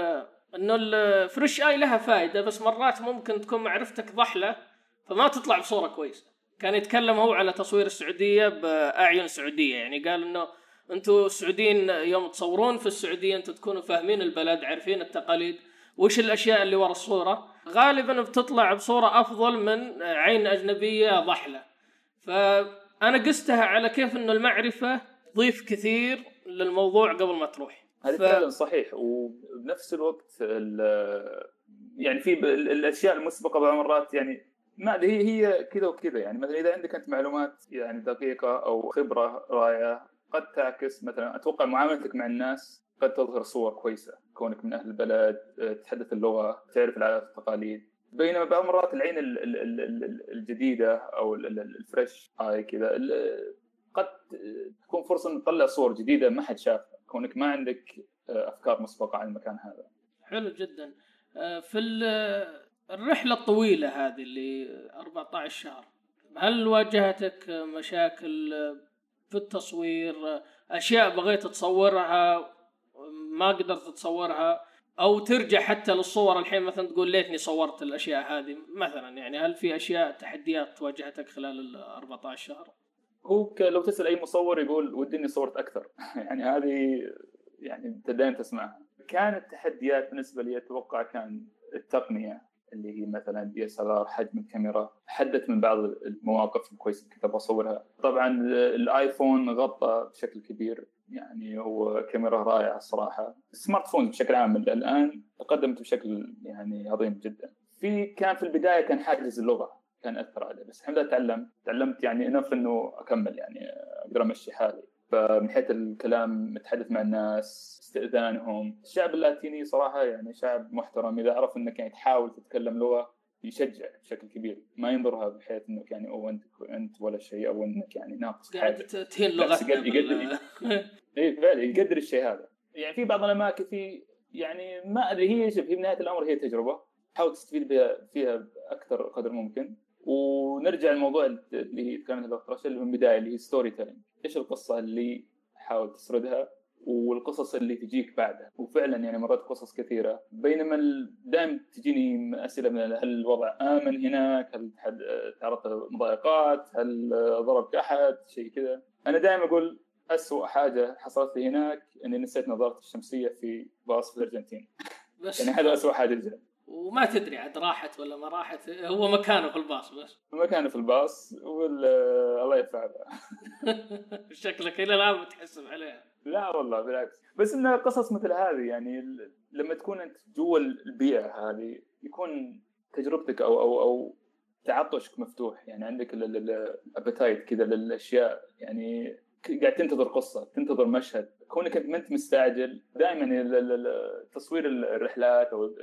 Speaker 1: إنه الفريش اي لها فائده بس مرات ممكن تكون معرفتك ضحلة فما تطلع بصورة كويسة. كان يتكلم هو على تصوير السعودية بأعين سعودية. يعني قال إنه أنتم السعوديين يوم تصورون في السعودية أنتم تكونوا فاهمين البلد عارفين التقاليد وش الأشياء اللي ورا الصورة. غالبا بتطلع بصورة أفضل من عين أجنبية ضحلة. فأنا قستها على كيف إنه المعرفة تضيف كثير للموضوع قبل ما تروح.
Speaker 4: هذه ف... فعلا صحيح وبنفس الوقت يعني في الأشياء المسبقة بعض المرات يعني ما هي هي كذا وكذا يعني. مثلا إذا عندك أنت معلومات يعني دقيقة أو خبرة رائعه قد تعكس مثلا أتوقع معاملتك مع الناس قد تظهر صور كويسة. كونك من أهل البلد تتحدث اللغة تعرف العادات والتقاليد. بينما بعض المرات العين الجديدة أو الفريش هاي كذا قد تكون فرصة ان تطلع صور جديدة ما حد شافها كونك ما عندك أفكار مسبقة عن المكان هذا.
Speaker 1: حلو جدا. آه، في الرحلة الطويلة هذه اللي 14 شهر هل واجهتك مشاكل في التصوير أشياء بغيت تصورها ما قدرت تصورها أو ترجع حتى للصور الحين مثلا تقول ليتني صورت الأشياء هذه مثلا يعني هل في أشياء تحديات واجهتك خلال ال 14 شهر؟
Speaker 4: هو لو تسأل أي مصور يقول ودي اني صورت أكثر. يعني هذه يعني أنت دائما تسمعها. كانت تحديات بالنسبة لي أتوقع كان التقنية اللي هي مثلا DSLR حجم الكاميرا حدت من بعض المواقف الكويسة كنت بصورها طبعا ال iPhone غطى بشكل كبير يعني هو كاميرا رائعة الصراحه ال smartphone بشكل عام الآن تقدمت بشكل يعني عظيم جدا. في كان في البداية كان حاجز اللغة. كان أثر علي بس الحمد لله تعلمت تعلمت يعني enough إنه أكمل يعني أقدر أمشي حالي. فمن حيث الكلام متحدث مع الناس استئذانهم. الشعب اللاتيني صراحة يعني شعب محترم. إذا عرف إنك يعني تحاول تتكلم لغة يشجع بشكل كبير. ما ينظرها بحيث إنك يعني أو أنت أنت ولا شيء أو إنك يعني ناقص
Speaker 1: قاعد تهين لغتنا
Speaker 4: يقدر- اي فعلا يقدر الشيء هذا. يعني في بعض الأماكن في يعني ما أدري هي شوف هي بنهايه الأمر هي تجربة. حاول تستفيد بها فيها بأكثر قدر ممكن. ونرجع للموضوع اللي كانت رشا اللي من البداية اللي هي storytelling إيش القصة اللي حاول تسردها والقصص اللي تجيك بعدها؟ وفعلا يعني مرات قصص كثيرة. بينما دائما تجيني أسئلة من هل الوضع آمن هناك؟ هل حد تعرضت لمضايقات؟ هل ضربك احد شيء كذا. أنا دائما أقول أسوأ حاجة حصلت لي هناك إني نسيت نظارتي الشمسية في باص في
Speaker 1: الأرجنتين.
Speaker 4: يعني هذا أسوأ حاجة جدا
Speaker 1: وما تدري عاد راحت ولا ما راحت هو مكانه في الباص بس.
Speaker 4: مكانه في الباص وال الله يدفع.
Speaker 1: شكلك إلى الآن متحسب عليها
Speaker 4: لا والله بالعكس. بس انها قصص مثل هذه يعني لما تكون أنت جوا البيئة هذه يكون تجربتك أو أو أو تعطشك مفتوح. يعني عندك الابتايت كذا للأشياء. يعني قاعد تنتظر قصة تنتظر مشهد. كونك أنت ما أنت مستعجل دائما تصوير الرحلات أو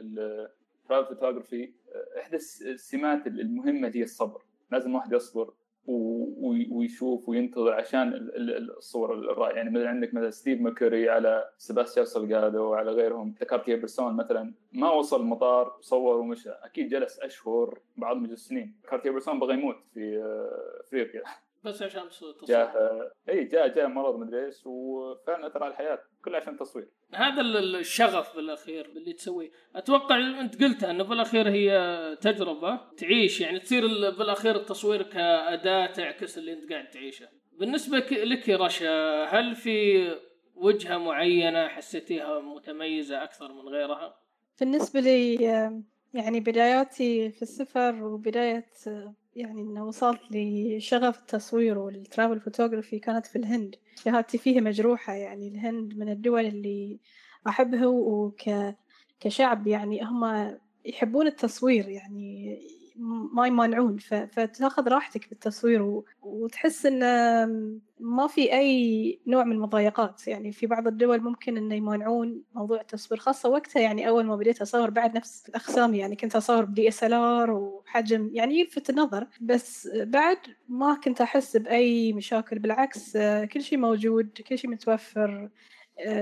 Speaker 4: ال travel photography إحدى الس- السمات المهمة هي الصبر. لازم واحد يصبر ويشوف وينتظر عشان ال- ال- الصور الرائعة. يعني مثلا عندك مثلا ستيف ماكوري على سيباستيان سلغادو وعلى غيرهم كارتيer بيرسون مثلا ما وصل المطار صور ومشى. أكيد جلس أشهر بعضهم يجلس سنين كارتيer بيرسون بغى يموت في آه، أفريقيا.
Speaker 1: بس عشان تصوير
Speaker 4: جاه إي جاء جاء مرض مدري إيش وفعلا أثر على الحياة كله عشان تصوير.
Speaker 1: هذا ال- ال- الشغف بالأخير اللي تسويه. أتوقع أنت قلتها أنه بالأخير هي تجربة تعيش يعني تصير ال- بالأخير التصوير كأداة تعكس اللي أنت قاعد تعيشه. بالنسبة لك يا رشا هل في وجهة معينة حسيتيها متميزة أكثر من غيرها؟
Speaker 3: بالنسبة لي يعني بداياتي في السفر وبداية آه، يعني إنه وصلت لشغف التصوير والترافل فوتوغرافي كانت في الهند. شهادتي فيها مجروحة يعني. الهند من الدول اللي أحبها وك كشعب يعني هم يحبون التصوير يعني ما يمانعون فتاخذ راحتك بالتصوير وتحس إن ما في أي نوع من المضايقات. يعني في بعض الدول ممكن إنه يمانعون موضوع التصوير خاصة وقتها يعني أول ما بديت أصور بعد نفس الأقسام يعني كنت أصور ب DSLR وحجم يعني يلفت النظر. بس بعد ما كنت أحس بأي مشاكل بالعكس كل شيء موجود كل شيء متوفر.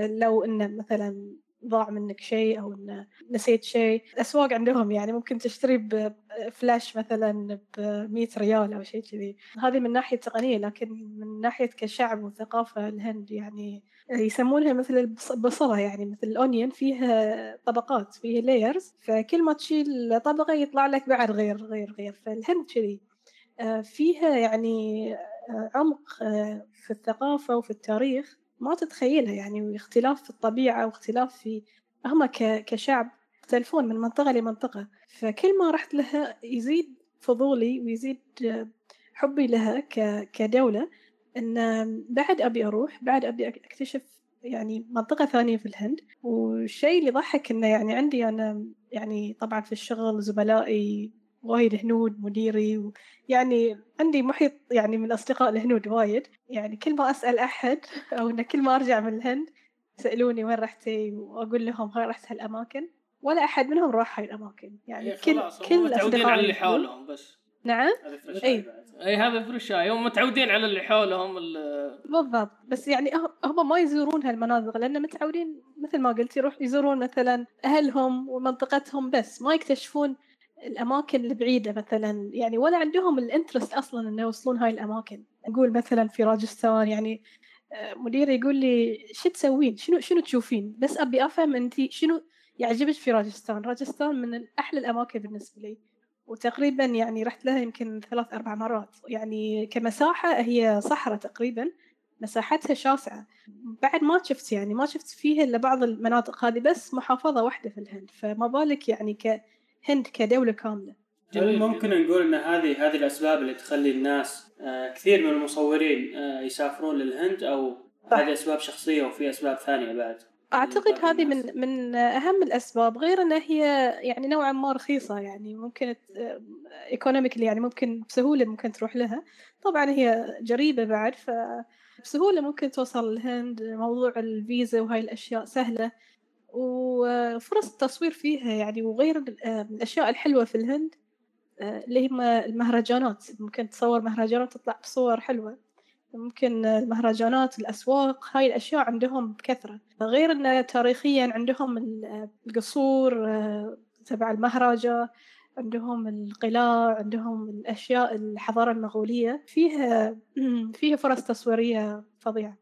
Speaker 3: لو انه مثلا ضاع منك شيء أو انه نسيت شيء. الأسواق عندهم يعني ممكن تشتري بفلاش مثلا ب 100 ريال أو شيء كذي. هذه من ناحية تقنية لكن من ناحية كشعب وثقافة الهند يعني يسمونها مثل البص- البصله يعني مثل ال onion. فيها طبقات فيها layers فكل ما تشيل طبقة يطلع لك بعد غير غير غير. فالهند كذي. آه، فيها يعني آه، عمق آه، في الثقافة وفي التاريخ. ما تتخيلها يعني واختلاف في الطبيعة واختلاف في هم كشعب. يختلفون من منطقة لمنطقة فكل ما رحت لها يزيد فضولي ويزيد حبي لها كدولة إن بعد أبي أروح بعد أبي أك- أكتشف يعني منطقة ثانية في الهند. والشيء اللي ضحك إنه يعني عندي أنا يعني طبعا في الشغل زملائي وايد هنود مديري و يعني عندي محيط يعني من أصدقاء الهنود وايد. يعني كل ما أسأل أحد أو إن كل ما أرجع من الهند يسألوني وين رحتي؟ وأقول لهم هاي رحت هالأماكن؟ ولا أحد منهم راح هاي الأماكن يعني
Speaker 1: إيه
Speaker 3: كل كل
Speaker 1: متعودين على اللي حولهم بس.
Speaker 3: نعم.
Speaker 2: بعد.
Speaker 1: اي هذا فرشاي هم متعودين على اللي حولهم ال-
Speaker 3: بالضبط. بس يعني أه- هم ما يزورون هالمناطق لأن متعودين مثل ما قلت يروح يزورون مثلا أهلهم ومنطقتهم بس. ما يكتشفون الأماكن البعيدة مثلا يعني ولا عندهم الإنترست أصلا إنه يوصلون هاي الأماكن. أقول مثلا في راجستان يعني آه، مديري يقول لي شو تسوين؟ شنو شنو تشوفين؟ بس أبي أفهم أنت شنو يعجبك في راجستان؟ راجستان من أحلى الأماكن بالنسبة لي. وتقريبا يعني رحت لها يمكن ثلاث أربع مرات. يعني كمساحة هي صحراء تقريبا. مساحتها شاسعة. بعد ما شفت يعني ما شفت فيها إلا بعض المناطق هذه بس محافظة واحدة في الهند. فما بالك يعني كهند كدولة كاملة
Speaker 2: هل ممكن نقول إن هذه هذه الأسباب اللي تخلي الناس آه، كثير من المصورين آه، يسافرون للهند أو
Speaker 3: صح.
Speaker 2: هذه أسباب شخصية وفي أسباب ثانية بعد
Speaker 1: أعتقد
Speaker 3: هذه. من من أهم الأسباب غير إنها هي يعني نوعا ما رخيصة يعني ممكن ايكونوميكلي يعني ممكن بسهولة ممكن تروح لها طبعا هي جريبة بعد فبسهولة ممكن توصل الهند موضوع الفيزا وهاي الأشياء سهلة وفرص التصوير فيها يعني وغير ال- آه، من الأشياء الحلوة في الهند آه، اللي هم المهرجانات. ممكن تصور مهرجانات تطلع بصور حلوة. ممكن المهرجانات الأسواق هاي الأشياء عندهم بكثرة. غير أن تاريخيا عندهم ال- القصور آه، تبع المهرجة عندهم القلاع عندهم الأشياء الحضارة المغولية. فيها فيها فرص تصويرية فظيعة.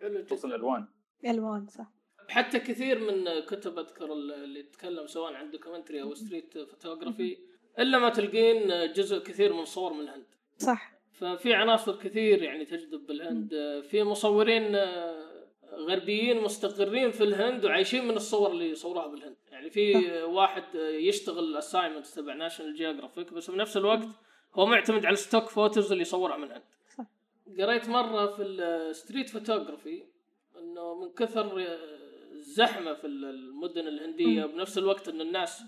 Speaker 1: حلو
Speaker 4: خصوصا
Speaker 1: جدا
Speaker 4: الالوان
Speaker 3: ألوان صح.
Speaker 1: حتى كثير من كتب أذكر اللي يتكلم سواء عن documentary أو street photography إلا ما تلقين جزء كثير من صور من الهند.
Speaker 3: صح.
Speaker 1: ففي عناصر كثير يعني تجذب بالهند في مصورين غربيين مستقرين في الهند وعايشين من الصور اللي صوروها بالهند. يعني في واحد يشتغل ال assignment تبع National Geographic بس بنفس الوقت هو معتمد على ال stock photos اللي يصورها من الهند. قريت مرة في ال street photography إنه من كثر الزحمه في المدن الهندية بنفس الوقت إن الناس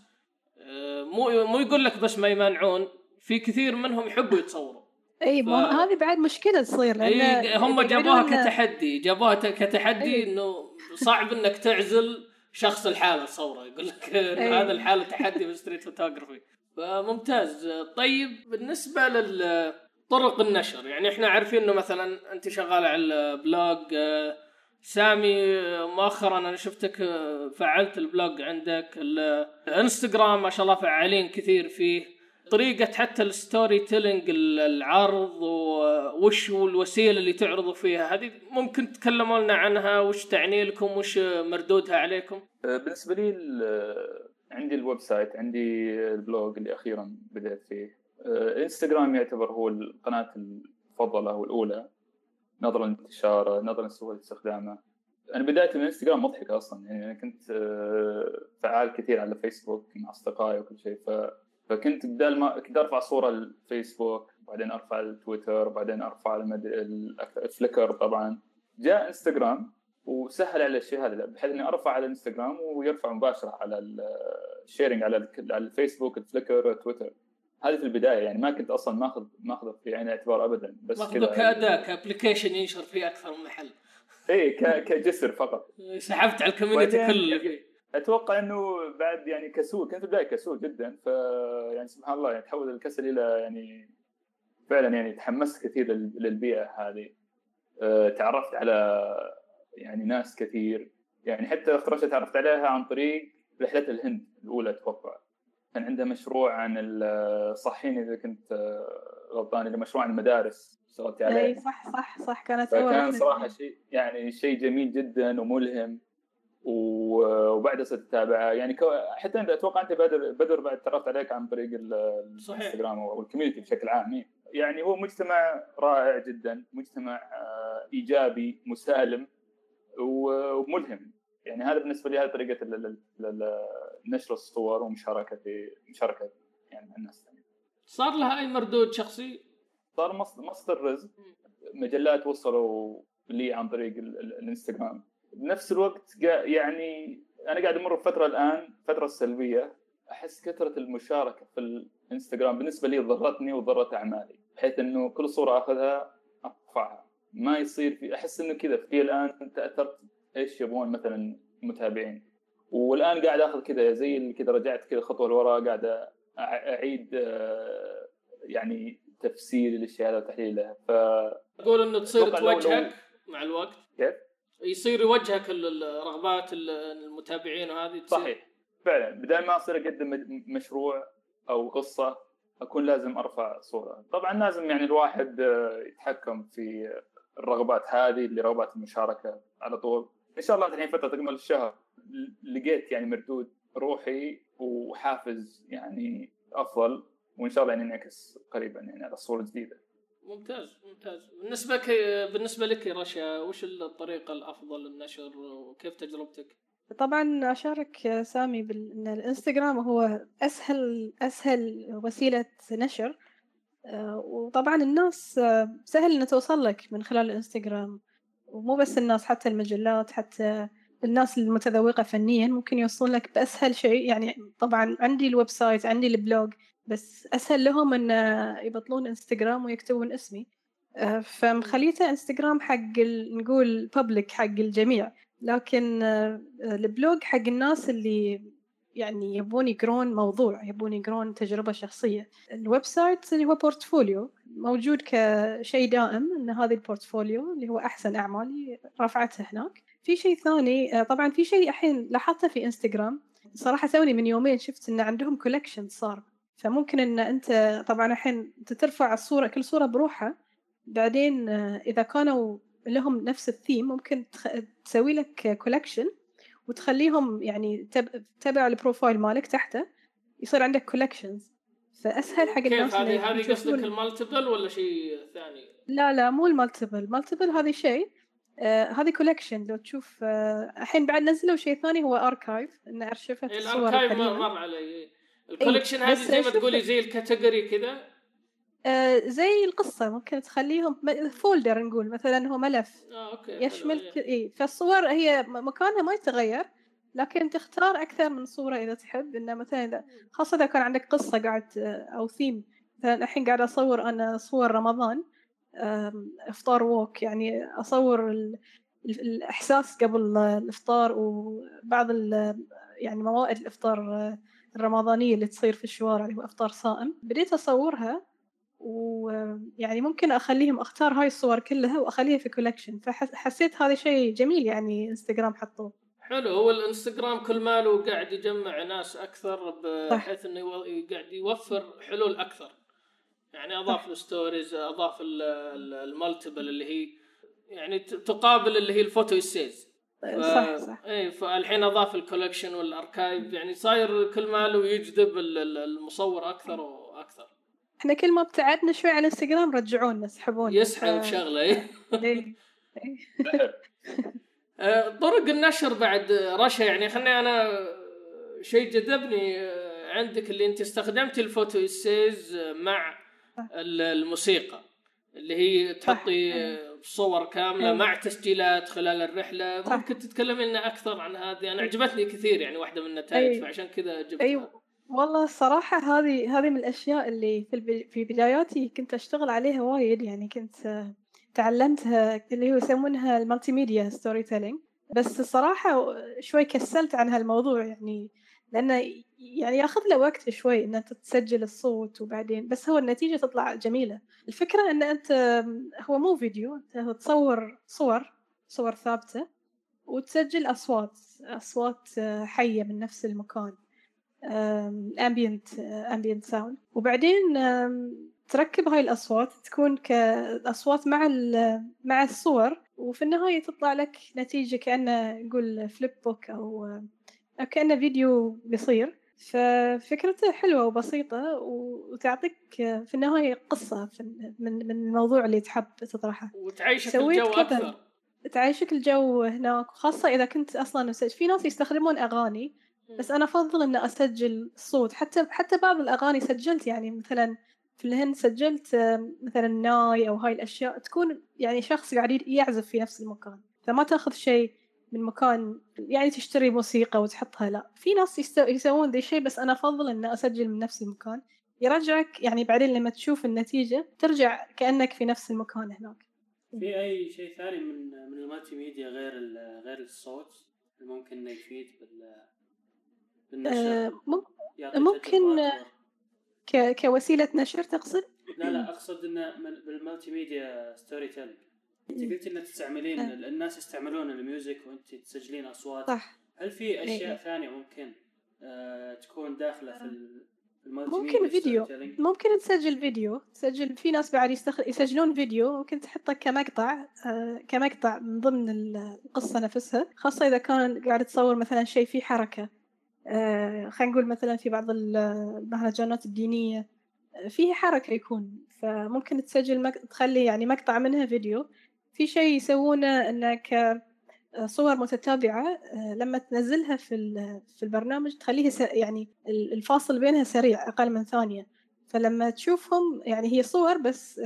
Speaker 1: آه، مو مو يقول لك بس ما يمانعون في كثير منهم يحبوا يتصوروا
Speaker 3: إي
Speaker 1: ف-
Speaker 3: هذه بعد مشكلة تصير
Speaker 1: إي هم جابوها كتحدي جابوها كتحدي
Speaker 3: إي.
Speaker 1: إنه صعب إنك تعزل شخص لحاله تصوره يقول لك. هذا لحاله تحدي بال street photography فممتاز طيب بالنسبة لطرق النشر يعني إحنا عارفين إنه مثلا أنت شغال على ال blog آه، سامي آه، مؤخرا أنا شفتك آه، فعلت ال blog عندك الانستغرام ما شاء الله فعالين كثير فيه. طريقة حتى ال storytelling العرض وش الوسيلة اللي تعرضوا فيها؟ هذه ممكن تتكلموا لنا عنها وش تعني لكم وش مردودها عليكم؟
Speaker 4: آه، بالنسبة لي عندي ال website عندي ال blog اللي أخيرا بدأت فيه. آه، إنستغرام يعتبر هو القناة المفضلة والاولى نظرا لانتشاره نظرا لسهوله استخدامه. أنا بدايتي من إنستغرام مضحكة أصلا يعني أنا كنت آه، فعال كثير على فيسبوك مع أصدقائي وكل شيء ف فكنت بدال ما كنت أرفع صورة الفيسبوك بعدين أرفع التويتر بعدين أرفع المد... الفليكر طبعا. جاء إنستغرام وسهل علي الشيء هذا بحيث إني أرفع على الانستغرام ويرفع مباشرة على ال sharing على ال- على الفيسبوك الفليكر تويتر. هذه في البداية يعني ما كنت أصلا ماخذ ماخذه في عين الاعتبار ابدا بس
Speaker 1: ماخذه
Speaker 4: كذا
Speaker 1: كاداء ك application ينشر في أكثر من محل.
Speaker 4: اي كجسر فقط.
Speaker 1: سحبت على ال
Speaker 4: community
Speaker 1: كله. فيه
Speaker 4: أتوقع إنه بعد يعني كسول كنت في البداية كسول جدا ف يعني سبحان الله يعني تحول الكسل إلى يعني فعلا يعني تحمست كثير لل- للبيئة هذه. أه، تعرفت على يعني ناس كثير. يعني حتى شيء تعرفت عليها عن طريق رحلة الهند الأولى أتوقع. كان عندها مشروع عن ال- صحيني إذا كنت أه، غلطان اللي مشروع عن المدارس اشتغلت عليه
Speaker 3: اي صح صح صح كانت
Speaker 4: فكان
Speaker 3: رحلة.
Speaker 4: صراحة شيء يعني شيء جميل جدا وملهم و- وبعدها صرت أتابعه يعني حتى أنت أتوقع أنت بدر بدر بعد تعرفت عليك عن طريق ال-
Speaker 1: صحيح.
Speaker 4: الإنستغرام أو الكوميونتي بشكل عام. يعني هو مجتمع رائع جدا مجتمع آه، إيجابي مسالم وملهم يعني هذا بالنسبة لي هذه طريقة ال- ال- ال- نشر الصور ومشاركة مشاركة يعني مع الناس. الثانيين.
Speaker 1: صار لها أي مردود شخصي؟
Speaker 4: صار مصدر رزق. مجلات وصلوا لي عن طريق ال- ال- الانستغرام. بنفس الوقت يعني أنا قاعد أمر بفترة الآن فترة سلبية. أحس كثرة المشاركة في الانستغرام بالنسبة لي ضرتني وضرت أعمالي بحيث إنه كل صورة أخذها أرفعها. ما يصير في أحس إنه كذا. في الآن تاثرت إيش يبغون مثلا المتابعين والآن قاعد آخذ كذا زي كذا رجعت كذا خطوة لورا قاعد أعيد يعني تفسير للاشياء هذا وتحليلها. ف
Speaker 1: تقول إنه تصير توجهك مع الوقت.
Speaker 4: كيف؟
Speaker 1: يصير يوجهك ال- الرغبات ال- المتابعين وهذه تصير.
Speaker 4: صحيح. فعلا. بدل ما أصير أقدم مشروع أو قصة أكون لازم أرفع صورة. طبعا لازم يعني الواحد يتحكم في الرغبات هذه اللي رغبات المشاركة على طول. إن شاء الله الحين فترة تكمل الشهر. لقيت يعني مردود روحي وحافز يعني أفضل وإن شاء الله يعني ينعكس قريبا يعني على صورة جديدة.
Speaker 1: ممتاز ممتاز. بالنسبة لك بالنسبة لك يا رشا وش الطريقة الأفضل للنشر وكيف تجربتك؟
Speaker 3: طبعا أشارك سامي بال- إن الإنستغرام هو أسهل أسهل وسيلة نشر. آه، وطبعا الناس آه، سهل إن توصل لك من خلال الإنستغرام. ومو بس الناس حتى المجلات حتى الناس المتذوقة فنيا ممكن يوصلون لك بأسهل شيء. يعني طبعا عندي ال website عندي ال blog بس أسهل لهم إن يبطلون إنستغرام ويكتبون اسمي. آه، فمخليته إنستغرام حق نقول public حق الجميع. لكن آه، ال blog حق الناس اللي يعني يبون يقرون موضوع يبون يقرون تجربة شخصية. ال website اللي هو portfolio موجود كشيء دائم إن هذه ال portfolio اللي هو أحسن أعمالي رفعتها هناك. في شيء ثاني آه، طبعا في شيء الحين لاحظته في إنستغرام. صراحة توني من يومين شفت إن عندهم collection صار. فممكن إن أنت طبعا الحين أنت ترفع الصورة كل صورة بروحها. بعدين آه، إذا كانوا لهم نفس الثيم ممكن تسوي لك collection وتخليهم يعني تبع ال profile مالك تحته. يصير عندك collections فأسهل حق الناس
Speaker 1: كيف هذه هذه قصدك ال multiple ولا شيء ثاني؟
Speaker 3: لا لا مو ال multiple multiple هذه شيء آه هذه collection لو تشوف آه الحين بعد نزلوا شيء ثاني هو archive إن ارشفت
Speaker 1: إيه الصور ال archive مر علي. ال collection إيه، هذه زي ما تقولي زي ال category كذا؟
Speaker 3: آه زي القصة. ممكن تخليهم folder نقول. مثلا هو ملف.
Speaker 1: آه، okay.
Speaker 3: يشمل إيه. إيه فالصور هي مكانها ما يتغير لكن تختار أكثر من صورة إذا تحب. إنه مثلا إذا خاصة إذا كان عندك قصة قاعد أو ثيم مثلا الحين قاعد أصور أنا صور رمضان. إفطار walk يعني أصور الإحساس قبل الإفطار وبعض يعني موائد الإفطار الرمضانية اللي تصير في الشوارع اللي هو إفطار صائم. بديت أصورها ويعني ممكن أخليهم أختار هاي الصور كلها وأخليها في collection فحسيت هذا شيء جميل يعني إنستغرام حطوه.
Speaker 1: حلو هو الإنستغرام كل ماله قاعد يجمع ناس أكثر بحيث إنه قاعد يوفر حلول أكثر. يعني أضاف ال stories أضاف ال multiple اللي هي يعني تقابل اللي هي ال photo essays.
Speaker 3: صح صح.
Speaker 1: اي فالحين أضاف ال collection وال archive يعني صاير كل ماله يجذب المصور أكثر وأكثر.
Speaker 3: إحنا كل ما ابتعدنا شوي عن الانستغرام رجعونا سحبونا.
Speaker 1: يسحب ف... شغلة. اي إيه. آه، طرق النشر بعد رشا يعني خلني أنا شيء جذبني آه، عندك اللي أنت استخدمتي ال photo essays مع الموسيقى اللي هي تحطي صور كاملة أيوة. مع تسجيلات خلال الرحلة. ممكن تتكلمي لنا أكثر عن هذه أنا عجبتني كثير يعني واحدة من النتائج أيوة. فعشان كذا جبتها
Speaker 3: أيوة. والله الصراحة هذه هذه من الأشياء اللي في في بداياتي كنت أشتغل عليها وايد يعني كنت تعلمتها اللي هو يسمونها multimedia storytelling ال بس الصراحة شوي كسلت عن هالموضوع يعني لأنه يعني ياخذ له وقت شوي إن أنت تسجل الصوت وبعدين بس هو النتيجة تطلع جميلة. الفكرة إن أنت هو مو فيديو أنت تصور صور صور ثابتة وتسجل أصوات أصوات حية من نفس المكان ambient ambient sound وبعدين تركب هاي الأصوات تكون كأصوات مع مع الصور وفي النهاية تطلع لك نتيجة كأنه نقول flip book أو كأنه فيديو قصير. ففكرته حلوة وبسيطة وتعطيك في النهاية قصة من من الموضوع اللي تحب تطرحه.
Speaker 1: وتعيشك الجو أكثر.
Speaker 3: تعيشك الجو هناك خاصة إذا كنت أصلا في ناس يستخدمون أغاني بس أنا أفضل إن أسجل صوت. حتى حتى بعض الأغاني سجلت يعني مثلا في الهند سجلت مثلا ناي أو هاي الأشياء تكون يعني شخص قاعد يعزف في نفس المكان. فما تأخذ شيء من مكان يعني تشتري موسيقى وتحطها لا. في ناس يسوون ذي الشيء بس أنا أفضل ان أسجل من نفس المكان. يرجعك يعني بعدين لما تشوف النتيجة ترجع كأنك في نفس المكان هناك.
Speaker 2: في أي شيء ثاني من من ال multimedia غير غير الصوت ممكن إنه يفيد بال بالنشر؟
Speaker 3: آه ممكن ك... كوسيلة نشر تقصد؟
Speaker 2: لا لا أقصد إنه بال multimedia storytelling انت قلت إن تستعملين أه. الناس يستعملون ال music وانت تسجلين أصوات.
Speaker 3: صح.
Speaker 2: هل في أشياء إيه. ثانية ممكن آه تكون داخلة في
Speaker 3: ممكن فيديو. ممكن تسجل فيديو. تسجل في ناس بعد يستخ... يسجلون فيديو. ممكن تحطه كمقطع آه كمقطع من ضمن القصة نفسها. خاصة إذا كان قاعد تصور مثلا شيء فيه حركة. آه، خلينا نقول مثلا في بعض المهرجانات الدينية. فيه حركة يكون. فممكن تسجل مك... تخلي يعني مقطع منها فيديو. في شيء يسوونه إنك آه، صور متتابعة لما تنزلها في في البرنامج تخليها. يعني الفاصل بينها سريع أقل من ثانية. فلما تشوفهم يعني هي صور بس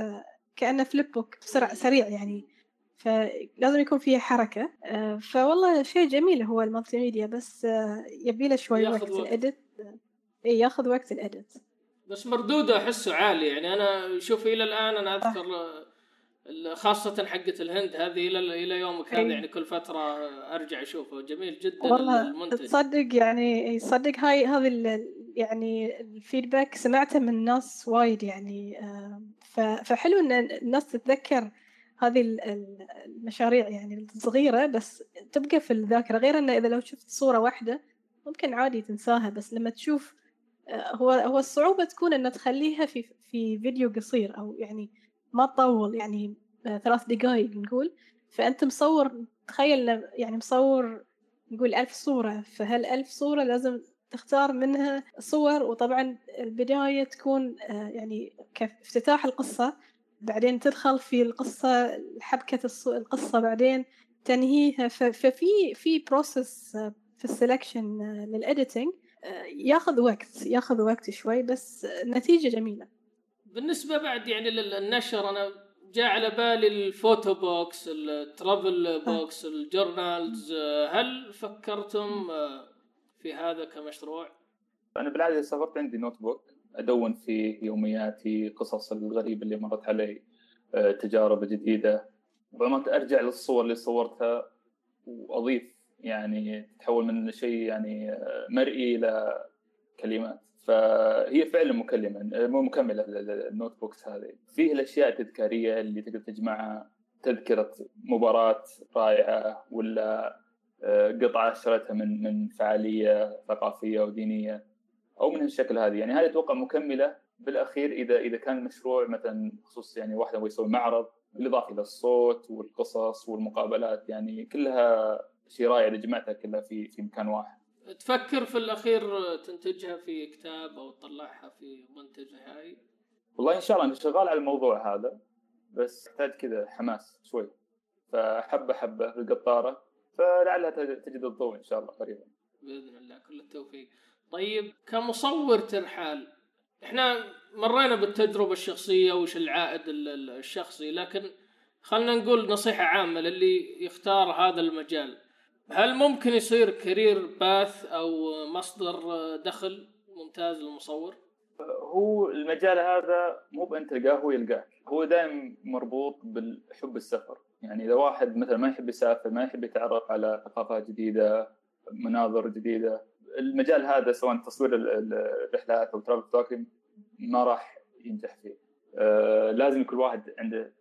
Speaker 3: كأنه flip book بسرعة سريع يعني. فلازم يكون فيها حركة. آه، فوالله شيء جميل هو ال multimedia بس آه، يبي له شوي
Speaker 1: ياخذ
Speaker 3: وقت
Speaker 1: وقت.
Speaker 3: ال edit إي ياخذ وقت ال edit
Speaker 1: بس مردوده أحسه عالي يعني. أنا شوف إلى الآن أنا أذكر ال- خاصة حقة الهند هذه إلى إلى يومك هذا. يعني كل فترة أرجع أشوفه. جميل جدا
Speaker 3: والله
Speaker 1: المنتج.
Speaker 3: تصدق يعني تصدق هاي هذه يعني الفيدباك سمعته من ناس وايد يعني فحلو إن الناس تتذكر هذه ال- ال- المشاريع يعني الصغيرة بس تبقى في الذاكرة. غير إنه إذا لو شفت صورة واحدة ممكن عادي تنساها بس لما تشوف آه، هو هو الصعوبة تكون ان تخليها في في فيديو قصير أو يعني ما تطول يعني آه، ثلاث دقائق نقول. فأنت مصور تخيل يعني مصور نقول ألف صورة. فهالألف صورة لازم تختار منها صور؟ وطبعا البداية تكون آه، يعني كافتتاح القصة بعدين تدخل في القصة حبكة القصة بعدين تنهيها. ففي في process في ال selection لل editing ياخذ وقت ياخذ وقت شوي بس النتيجة جميلة.
Speaker 1: بالنسبة بعد يعني للنشر أنا جاء على بالي ال photo books ال travel books ال journals. هل فكرتم آه، في هذا كمشروع؟
Speaker 4: أنا بالعادة سافرت عندي notebook أدون فيه يومياتي قصص الغريبه اللي مرت علي آه، تجارب جديدة. وبعض أرجع للصور اللي صورتها وأضيف يعني تتحول من شيء يعني آه، مرئي إلى كلمات. فهي فعلا مكلمة مو مكملة للنوت بوكس هذه. فيه الأشياء التذكارية اللي تقدر تجمعها تذكرة مباراة رائعة ولا آه، قطعة اشتريتها من من فعالية ثقافية ودينية أو من هالشكل هذه. يعني هذه أتوقع مكملة بالأخير اذا إذا كان المشروع مثلا خصوص يعني واحد يبغى يسوي معرض بالإضافة إلى الصوت والقصص والمقابلات. يعني كلها شيء رائع إذا جمعتها كلها في في مكان واحد.
Speaker 1: تفكر في الأخير تنتجها في كتاب أو تطلعها في منتج نهائي؟
Speaker 4: والله إن شاء الله أنا شغال على الموضوع هذا بس يحتاج كذا حماس شوي فحبة حبة في القطارة فلعلها تجد الضوء إن شاء الله قريبا
Speaker 1: بإذن الله كل التوفيق. طيب كمصور ترحال إحنا مرينا بالتجربة الشخصية وش العائد ال- ال- الشخصي لكن خلينا نقول نصيحة عامة للي يختار هذا المجال هل ممكن يصير كارير باث أو مصدر دخل ممتاز للمصور؟
Speaker 4: هو المجال هذا مو بانت تلقاه هو يلقاك هو دائما مربوط بالحب السفر. يعني إذا واحد مثلا ما يحب يسافر ما يحب يتعرف على ثقافات جديدة مناظر جديدة المجال هذا سواء تصوير ال- ال- الرحلات أو ترافل فوتوغرافي ما راح ينجح فيه. آه لازم كل واحد عنده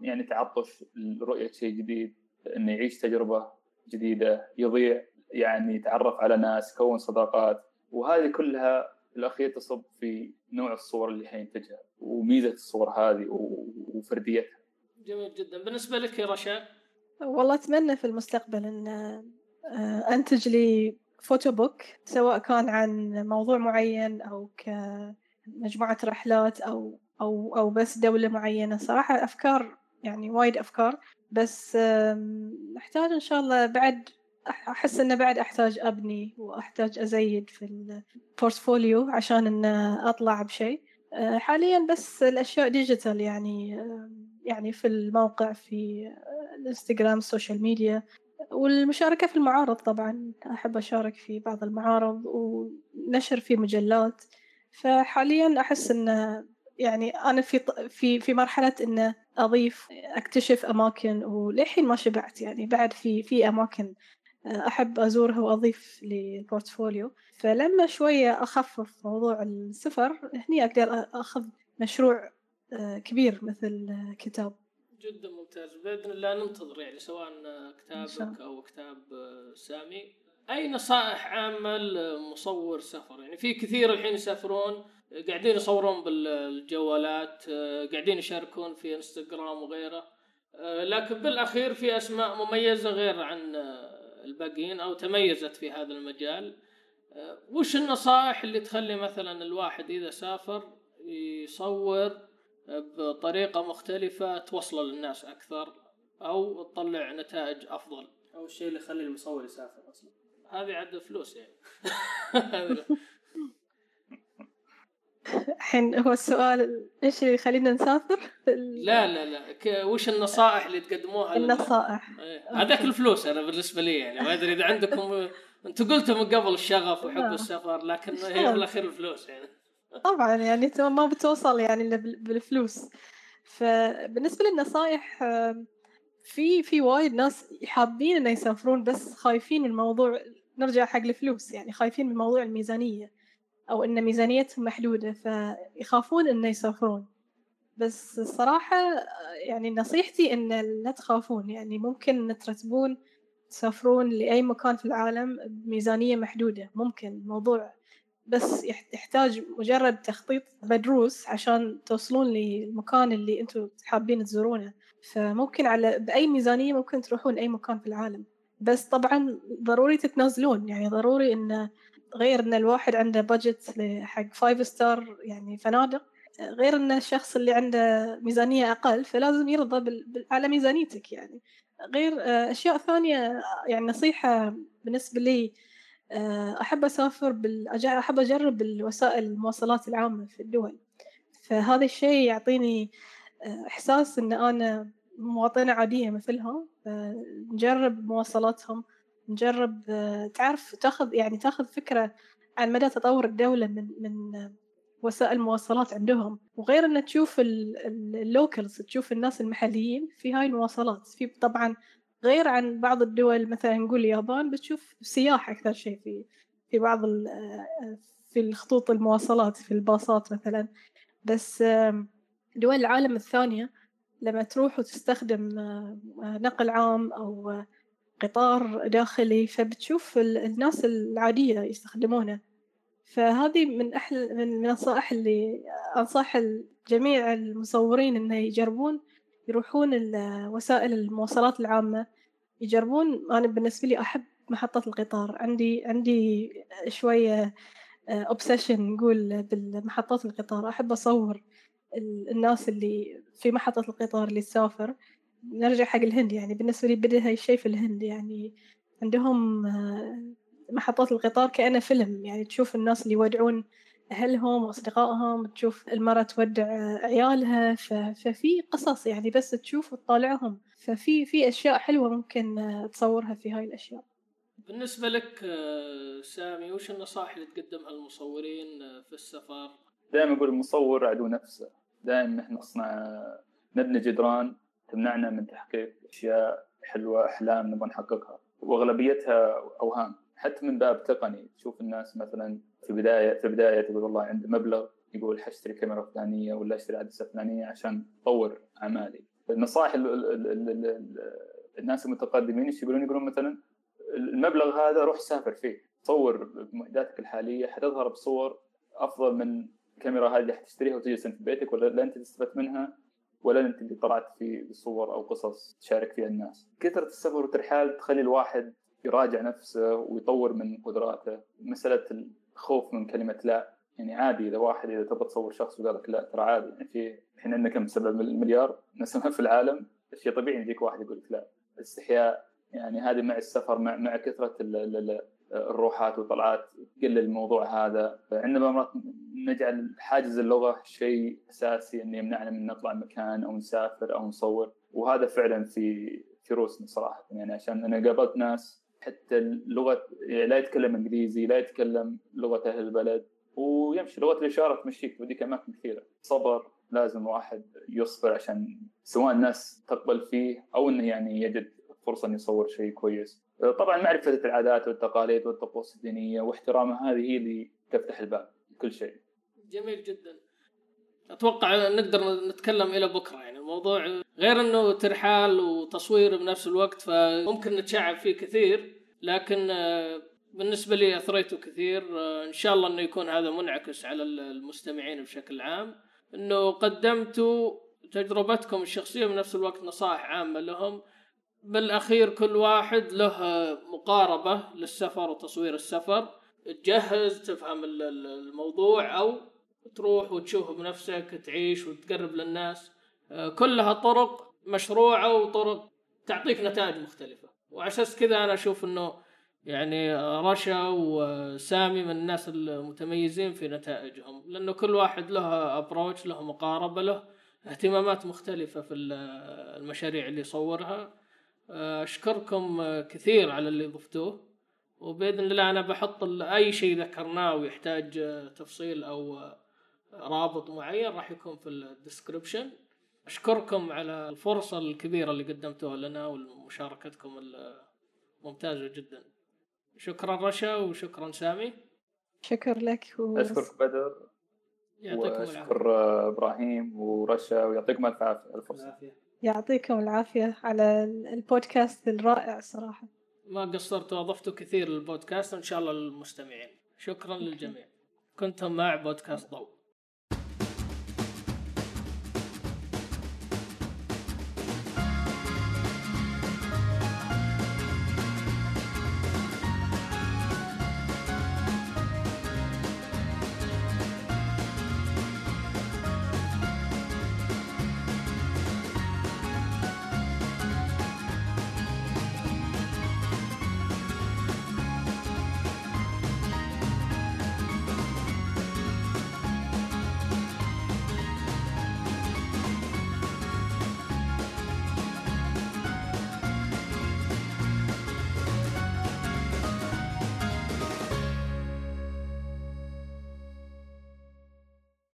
Speaker 4: يعني تعطش لرؤية شيء جديد إنه يعيش تجربة جديدة يضيع يعني يتعرف على ناس يكون صداقات. وهذه كلها في الأخير تصب في نوع الصور اللي حينتجها وميزة الصور هذه و- وفرديتها.
Speaker 1: جميل جدا. بالنسبة لك يا رشا
Speaker 3: والله أتمنى في المستقبل أن آه، أنتج لي photo book سواء كان عن موضوع معين أو كمجموعة رحلات أو أو أو بس دولة معينة. صراحة أفكار يعني وايد أفكار. بس آم، نحتاج إن شاء الله بعد أحس إنه بعد أحتاج أبني وأحتاج أزيد في ال portfolio عشان إن أطلع بشيء. آه، حاليا بس الأشياء digital يعني يعني في الموقع في الإنستغرام ال social media والمشاركة في المعارض طبعا. أحب أشارك في بعض المعارض ونشر في مجلات. فحاليا أحس أن يعني أنا في في في مرحلة أن أضيف أكتشف أماكن وللحين ما شبعت يعني. بعد في في أماكن أحب أزورها وأضيف لل portfolio. فلما شوية أخفف موضوع السفر هني أقدر أخذ مشروع آه، كبير مثل آه، كتاب.
Speaker 1: جدا ممتاز. بإذن الله ننتظر يعني سواء كتابك أو كتاب آه، سامي. أي نصائح عامه لمصور سفر؟ يعني في كثير الحين يسافرون آه، قاعدين يصورون بالجوالات آه، قاعدين يشاركون في إنستغرام وغيره آه، لكن بالأخير في أسماء مميزة غير عن آه، الباقيين أو تميزت في هذا المجال. وش النصائح اللي تخلي مثلا الواحد إذا سافر يصور بطريقة مختلفة توصل للناس أكثر أو تطلع نتائج أفضل؟
Speaker 2: أو الشيء اللي يخلي المصور يسافر أصلا.
Speaker 1: هذه عاد فلوس يعني.
Speaker 3: الحين هو السؤال إيش اللي يخلينا نسافر؟
Speaker 1: لا لا لا ك- وش النصائح اللي تقدموها؟
Speaker 3: النصائح.
Speaker 1: إيه، هذاك الفلوس أنا بالنسبة لي يعني ما أدري إذا عندكم أنتم قلتوا من قبل الشغف وحب
Speaker 3: لا.
Speaker 1: السفر لكن هي بالاخير الفلوس يعني.
Speaker 3: طبعا يعني انت ما بتوصل يعني الا بال- بالفلوس. فبالنسبة للنصائح في في وايد ناس حابين إنه يسافرون بس خايفين من موضوع نرجع حق الفلوس يعني خايفين من موضوع الميزانية. أو إن ميزانيتهم محدودة فيخافون إنه يسافرون. بس الصراحة يعني نصيحتي إن لا تخافون يعني ممكن ترتبون تسافرون لأي مكان في العالم بميزانية محدودة ممكن الموضوع. بس يح- يحتاج مجرد تخطيط مدروس عشان توصلون للمكان اللي أنتم حابين تزورونه. فممكن على بأي ميزانية ممكن تروحون أي مكان في العالم. بس طبعا ضروري تتنازلون يعني ضروري إن غير إن الواحد عنده budget حق five star يعني فنادق غير إن الشخص اللي عنده ميزانية أقل فلازم يرضى بال- على ميزانيتك يعني. غير آه، أشياء ثانية يعني نصيحة بالنسبة لي آه، أحب أسافر بال... أحب أجرب الوسائل المواصلات العامة في الدول. فهذا الشيء يعطيني آه، إحساس إن أنا مواطنة عادية مثلهم نجرب مواصلاتهم. نجرب آه، تعرف تاخذ يعني تاخذ فكرة عن مدى تطور الدولة من من آه، وسائل المواصلات عندهم. وغير إن تشوف اللوكلز تشوف الناس المحليين في هاي المواصلات. في طبعا غير عن بعض الدول مثلا نقول اليابان بتشوف سياح أكثر شيء في في بعض آه، في الخطوط المواصلات في الباصات مثلا. بس دول العالم الثانية لما تروح وتستخدم نقل عام أو قطار داخلي فبتشوف ال- الناس العادية يستخدمونه. فهذه من أحلى من النصائح اللي أنصح جميع المصورين إنه يجربون يروحون وسائل المواصلات العامة يجربون. أنا بالنسبة لي أحب محطة القطار. عندي عندي شوية اوبسيشن نقول بالمحطات القطار. أحب أصور ال- الناس اللي في محطة القطار اللي تسافر. نرجع حق الهند يعني. بالنسبة لي بدأ هاي الشيء في الهند يعني. عندهم آه، محطات القطار كأنه فيلم يعني. تشوف الناس اللي يودعون أهلهم وأصدقائهم تشوف المرأة تودع عيالها. ففي قصص يعني بس تشوف وتطالعهم. ففي في أشياء حلوة ممكن آه، تصورها في هاي الأشياء.
Speaker 1: بالنسبة لك آه، سامي وش النصائح اللي تقدمها للمصورين في السفر؟
Speaker 4: دائما أقول المصور عدو نفسه. دائما إحنا نصنع نبني جدران تمنعنا من تحقيق أشياء حلوة أحلام نبغى نحققها. وأغلبيتها أوهام. حتى من باب تقني. تشوف الناس مثلا في بداية في بدايه تقول والله عنده مبلغ يقول حاشتري كاميرا فلانية ولا اشتري عدسة فلانية عشان أطور أعمالي. النصائح ال ال ال ال ال ال الناس المتقدمين إيش يقولون؟ يقولون مثلا المبلغ هذا روح سافر فيه. صور بمعداتك الحالية. حتظهر بصور أفضل من الكاميرا هذه حتشتريها وتجلس في بيتك ولا لا أنت استفدت منها. ولا أنت اللي طلعت في صور أو قصص تشارك فيها الناس. كثرة السفر والترحال تخلي الواحد يراجع نفسه ويطور من قدراته، مسألة الخوف من كلمة لا. يعني عادي إذا واحد إذا تبغى تصور شخص وقال لك لا ترى عادي. يعني في الحين عندنا كم؟ 7 مليار نسمة في العالم. شيء طبيعي يجيك واحد يقول لك لا. الاستحياء يعني هذه مع السفر مع مع كثرة الروحات والطلعات تقلل الموضوع هذا. عندما مرات نجعل حاجز اللغة شيء أساسي انه يمنعنا من نطلع مكان أو نسافر أو نصور وهذا فعلا في في روسنا صراحة. يعني عشان أنا قابلت ناس حتى اللغة لا يتكلم إنجليزي لا يتكلم لغة أهل البلد ويمشي لغة الإشارة تمشيك توديك أماكن كثيرة. صبر لازم الواحد يصبر عشان سواء الناس تقبل فيه أو إنه يعني يجد فرصة إنه يصور شيء كويس. طبعا معرفة العادات والتقاليد والطقوس الدينية واحترامها هذه هي اللي تفتح الباب لكل شيء.
Speaker 1: جميل جدا. أتوقع نقدر نتكلم إلى بكرة يعني. الموضوع غير إنه ترحال وتصوير بنفس الوقت فممكن نتشعب فيه كثير لكن آه، بالنسبة لي أثريته كثير. آه، إن شاء الله إنه يكون هذا منعكس على المستمعين بشكل عام. إنه قدمتوا تجربتكم الشخصية بنفس الوقت نصائح عامة لهم. بالأخير كل واحد له مقاربة للسفر وتصوير السفر. تجهز تفهم ال- ال- الموضوع أو تروح وتشوف بنفسك تعيش وتقرب للناس. كلها طرق مشروعة وطرق تعطيك نتائج مختلفة. وعساس كذا أنا أشوف إنه يعني رشا وسامي من الناس المتميزين في نتائجهم. لأنه كل واحد له ابروتش له مقاربة له اهتمامات مختلفة في المشاريع اللي يصورها. أشكركم كثير على اللي ضفتوه وبإذن الله أنا بحط أي شيء ذكرناه ويحتاج تفصيل أو رابط معين راح يكون في الديسكربشن أشكركم على الفرصة الكبيرة اللي قدمتوها لنا ومشاركتكم الممتازة جدا. شكرا رشا وشكرا سامي.
Speaker 3: شكر لك
Speaker 4: و... اشكرك بدر
Speaker 1: يعطيكم
Speaker 4: وأشكر إبراهيم ورشا ويعطيكم الف عافية الفرصة.
Speaker 3: يعطيكم العافية على البودكاست الرائع صراحة.
Speaker 1: ما قصرتوا وأضفتوا كثير للبودكاست وإن شاء الله للمستمعين. شكرا. للجميع. كنتم مع بودكاست ضوء.